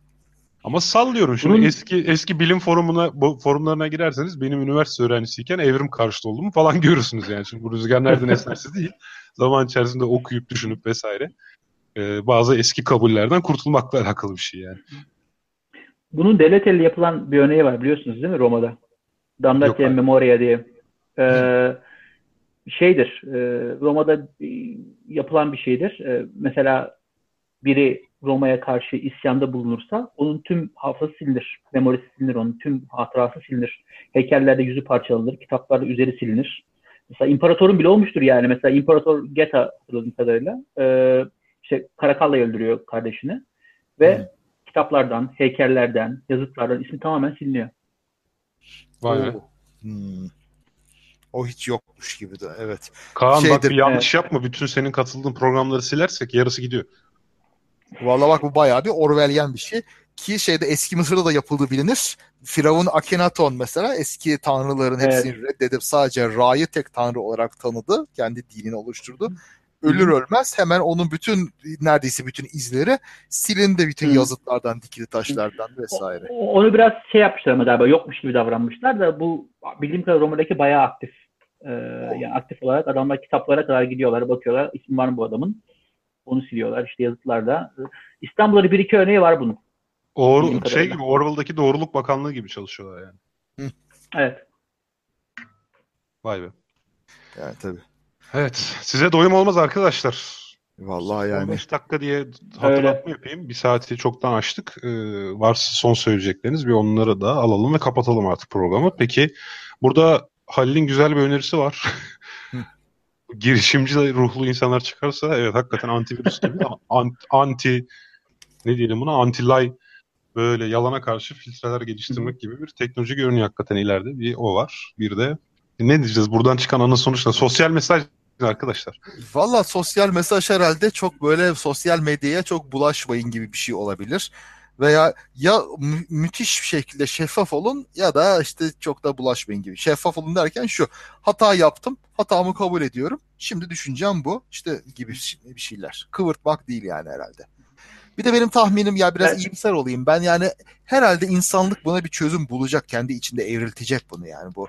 Ama sallıyorum şimdi Bunun- eski eski bilim forumuna bu forumlarına girerseniz benim üniversite öğrencisiyken evrim karşıtı olduğumu falan görürsünüz yani. Şimdi bu rüzgar nereden eserse değil. Zaman içerisinde okuyup düşünüp vesaire. Ee, bazı eski kabullerden kurtulmakla alakalı bir şey yani. Bunun devlet eliyle yapılan bir örneği var biliyorsunuz değil mi Roma'da? Damnatia Yok, Memoria diye. Ee, şeydir, e, Roma'da e, yapılan bir şeydir. E, mesela biri Roma'ya karşı isyanda bulunursa onun tüm hafızası silinir. Memorisi silinir, onun tüm hatırası silinir. Heykellerde yüzü parçalanır, kitaplarda üzeri silinir. Mesela imparatorun bile olmuştur yani. Mesela İmparator Geta hatırladığım kadarıyla e, işte Karakalla'yı öldürüyor kardeşini ve Hı. kitaplardan, heykellerden, yazıtlardan ismi tamamen siliniyor. Vay be. Hmm. O hiç yokmuş gibi de evet. Kaan bak Şeydir, bir yanlış yapma. Bütün senin katıldığın programları silersek yarısı gidiyor. Vallahi bak bu bayağı bir Orwellyen bir şey. Ki şeyde eski Mısır'da da yapıldığı bilinir. Firavun Akhenaton mesela eski tanrıların hepsini reddedip sadece Ra'yı tek tanrı olarak tanıdı. Kendi dinini oluşturdu. Ölür ölmez hemen onun bütün neredeyse bütün izleri silindi bütün yazıtlardan, dikili taşlardan vesaire. O- Onu biraz şey yapmışlar ama galiba yokmuş gibi davranmışlar da bu bildiğim kadarıyla Roma'daki bayağı aktif. Ee, yani aktif olarak adamlar kitaplara kadar gidiyorlar, bakıyorlar isim var mı bu adamın? Onu siliyorlar işte yazıtlarda. İstanbul'da bir iki örneği var bunun. Or şey gibi Orwell'daki Doğruluk Bakanlığı gibi çalışıyorlar yani. Evet. Vay be. Yani tabii. Evet. Size doyum olmaz arkadaşlar. Vallahi yani 15 dakika diye hatırlatma yapayım. Bir saati çoktan açtık. Ee, varsa son söyleyecekleriniz bir onları da alalım ve kapatalım artık programı. Peki burada Halil'in güzel bir önerisi var. Girişimci ruhlu insanlar çıkarsa evet hakikaten antivirüs gibi an- anti ne diyelim buna anti-lie böyle yalana karşı filtreler geliştirmek gibi bir teknoloji görünüyor hakikaten ileride. Bir o var. Bir de ne diyeceğiz buradan çıkan ana sonuçta sosyal mesaj arkadaşlar. Valla sosyal mesaj herhalde çok böyle sosyal medyaya çok bulaşmayın gibi bir şey olabilir. Veya ya mü- müthiş bir şekilde şeffaf olun ya da işte çok da bulaşmayın gibi. Şeffaf olun derken şu hata yaptım hatamı kabul ediyorum. Şimdi düşüncem bu işte gibi bir şeyler. Kıvırtmak değil yani herhalde. Bir de benim tahminim ya biraz Evet. iyimser olayım. Ben yani herhalde insanlık buna bir çözüm bulacak. Kendi içinde evriltecek bunu yani bu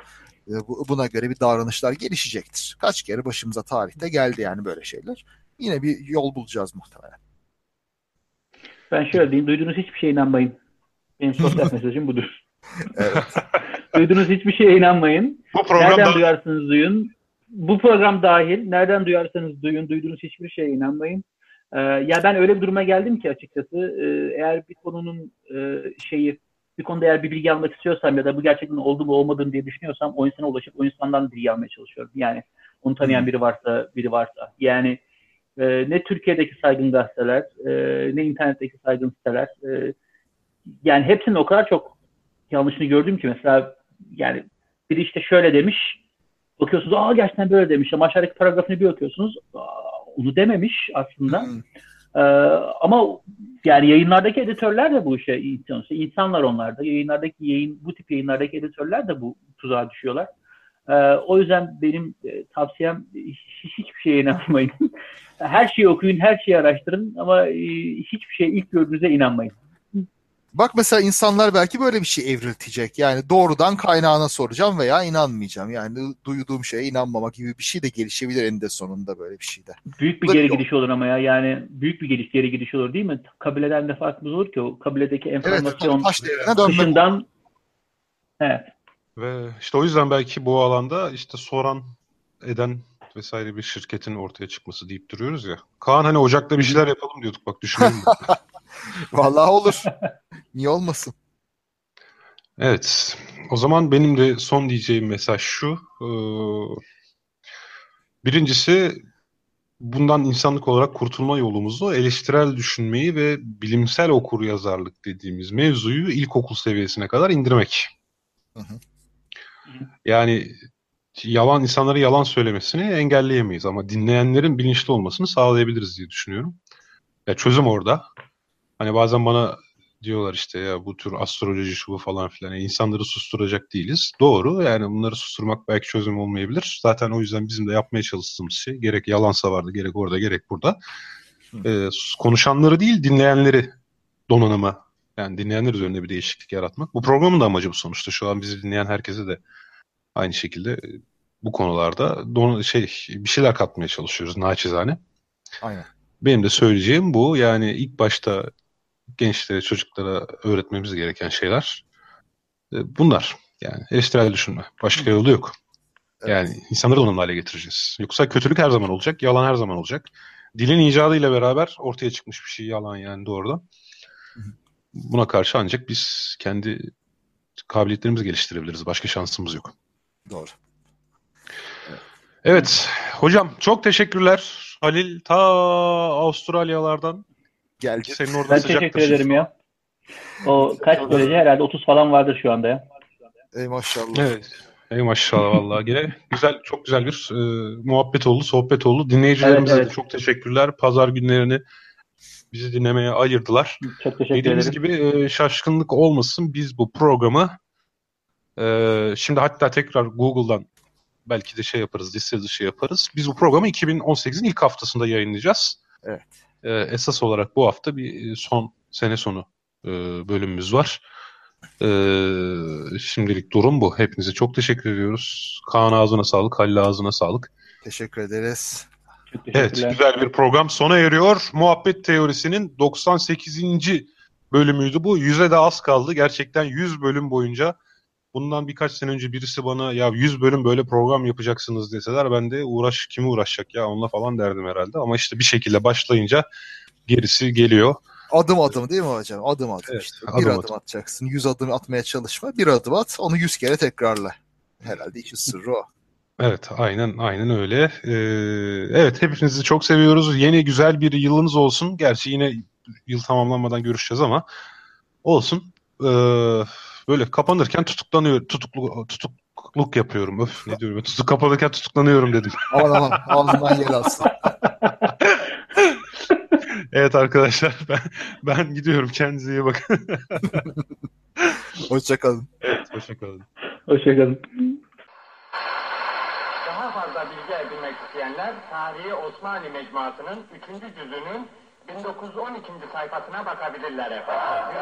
e, bu- buna göre bir davranışlar gelişecektir. Kaç kere başımıza tarihte geldi yani böyle şeyler. Yine bir yol bulacağız muhtemelen. Ben şöyle diyeyim. Duyduğunuz hiçbir şeye inanmayın. Benim sosyal mesajım budur. Evet. Duyduğunuz hiçbir şeye inanmayın. Bu program Nereden da duyarsınız duyun. Bu program dahil. Nereden duyarsanız duyun. Duyduğunuz hiçbir şeye inanmayın. Ee, ya ben öyle bir duruma geldim ki açıkçası e, eğer bir konunun e, şeyi bir konuda eğer bir bilgi almak istiyorsam ya da bu gerçekten oldu mu olmadı mı diye düşünüyorsam o insana ulaşıp o insandan bilgi almaya çalışıyorum. Yani onu tanıyan biri varsa biri varsa. Yani e, ne Türkiye'deki saygın gazeteler e, ne internetteki saygın siteler e, yani hepsinin o kadar çok yanlışını gördüm ki mesela yani biri işte şöyle demiş bakıyorsunuz aa gerçekten böyle demiş ama aşağıdaki paragrafını bir okuyorsunuz onu dememiş aslında. Hmm. Ee, ama yani yayınlardaki editörler de bu işe insanlar onlar da. Yayınlardaki yayın bu tip yayınlardaki editörler de bu tuzağa düşüyorlar. Ee, o yüzden benim e, tavsiyem hiç- hiçbir şeye inanmayın. her şeyi okuyun, her şeyi araştırın ama e, hiçbir şeye ilk gördüğünüze inanmayın. Bak mesela insanlar belki böyle bir şey evriltecek. Yani doğrudan kaynağına soracağım veya inanmayacağım. Yani duyduğum şeye inanmamak gibi bir şey de gelişebilir eninde sonunda böyle bir şeyde. Büyük bir geri yok. gidiş olur ama ya yani büyük bir geliş geri gidiş olur değil mi? Kabileden de farkımız olur ki o kabiledeki Evet, enformasyon dönmek. dışından evet ve işte o yüzden belki bu alanda işte soran eden vesaire bir şirketin ortaya çıkması deyip duruyoruz ya. Kaan hani Ocak'ta bir şeyler yapalım diyorduk bak düşünelim. Vallahi olur. Niye olmasın? Evet. O zaman benim de son diyeceğim mesaj şu. Ee, birincisi bundan insanlık olarak kurtulma yolumuzu eleştirel düşünmeyi ve bilimsel okur yazarlık dediğimiz mevzuyu ilkokul seviyesine kadar indirmek. Hı hı. Yani yalan insanlara yalan söylemesini engelleyemeyiz ama dinleyenlerin bilinçli olmasını sağlayabiliriz diye düşünüyorum. Ya çözüm orada. Hani bazen bana diyorlar işte ya bu tür astroloji şu bu falan filan. Yani insanları susturacak değiliz. Doğru yani bunları susturmak belki çözüm olmayabilir. Zaten o yüzden bizim de yapmaya çalıştığımız şey gerek yalansa vardı gerek orada gerek burada. Ee, konuşanları değil dinleyenleri donanıma yani dinleyenler üzerinde bir değişiklik yaratmak. Bu programın da amacı bu sonuçta. Şu an bizi dinleyen herkese de aynı şekilde e, bu konularda don şey bir şeyler katmaya çalışıyoruz naçizane. Aynen. Benim de söyleyeceğim bu. Yani ilk başta gençlere, çocuklara öğretmemiz gereken şeyler e, bunlar. Yani eleştirel düşünme. Başka yolu yok. Evet. Yani insanları donanımlı hale getireceğiz. Yoksa kötülük her zaman olacak, yalan her zaman olacak. Dilin icadıyla beraber ortaya çıkmış bir şey yalan yani doğrudan. Buna karşı ancak biz kendi kabiliyetlerimizi geliştirebiliriz. Başka şansımız yok. Doğru. Evet. Hocam çok teşekkürler. Halil ta Avustralyalardan geldi. Senin orada ben teşekkür ederim ya. O kaç derece herhalde 30 falan vardır şu anda ya. Ey maşallah. Evet. Ey maşallah vallahi gene güzel çok güzel bir e, muhabbet oldu, sohbet oldu. Dinleyicilerimize evet, evet. de çok teşekkürler. Pazar günlerini bizi dinlemeye ayırdılar. Çok teşekkür Dediğimiz ederim. gibi e, şaşkınlık olmasın biz bu programı e, şimdi hatta tekrar Google'dan belki de şey yaparız, liste dışı yaparız. Biz bu programı 2018'in ilk haftasında yayınlayacağız. Evet. E, esas olarak bu hafta bir e, son sene sonu e, bölümümüz var. E, şimdilik durum bu. Hepinize çok teşekkür ediyoruz. Kaan ağzına sağlık, Halil ağzına sağlık. Teşekkür ederiz. Evet, güzel bir program sona eriyor. Muhabbet teorisinin 98. bölümüydü bu. Yüze de az kaldı. Gerçekten 100 bölüm boyunca bundan birkaç sene önce birisi bana ya 100 bölüm böyle program yapacaksınız deseler ben de uğraş kimi uğraşacak ya onunla falan derdim herhalde. Ama işte bir şekilde başlayınca gerisi geliyor. Adım adım değil mi hocam? Adım adım Evet, işte. adım bir adım, adım. atacaksın. Yüz adım atmaya çalışma. Bir adım at. Onu yüz kere tekrarla. Herhalde işin sırrı o. Evet aynen aynen öyle. Ee, evet hepinizi çok seviyoruz. Yeni güzel bir yılınız olsun. Gerçi yine yıl tamamlanmadan görüşeceğiz ama olsun. Ee, böyle kapanırken tutuklanıyor tutuklu tutukluk yapıyorum. Öf ne diyorum? Tutuk kapanırken tutuklanıyorum dedim. Aman aman ağzından yer alsın. evet arkadaşlar ben ben gidiyorum. Kendinize iyi bakın. Hoşçakalın. evet hoşçakalın. Hoşçakalın. Daha fazla bilgi edinmek isteyenler Osmanlı Mecmuası'nın 3. cüzünün 1912. sayfasına bakabilirler efendim.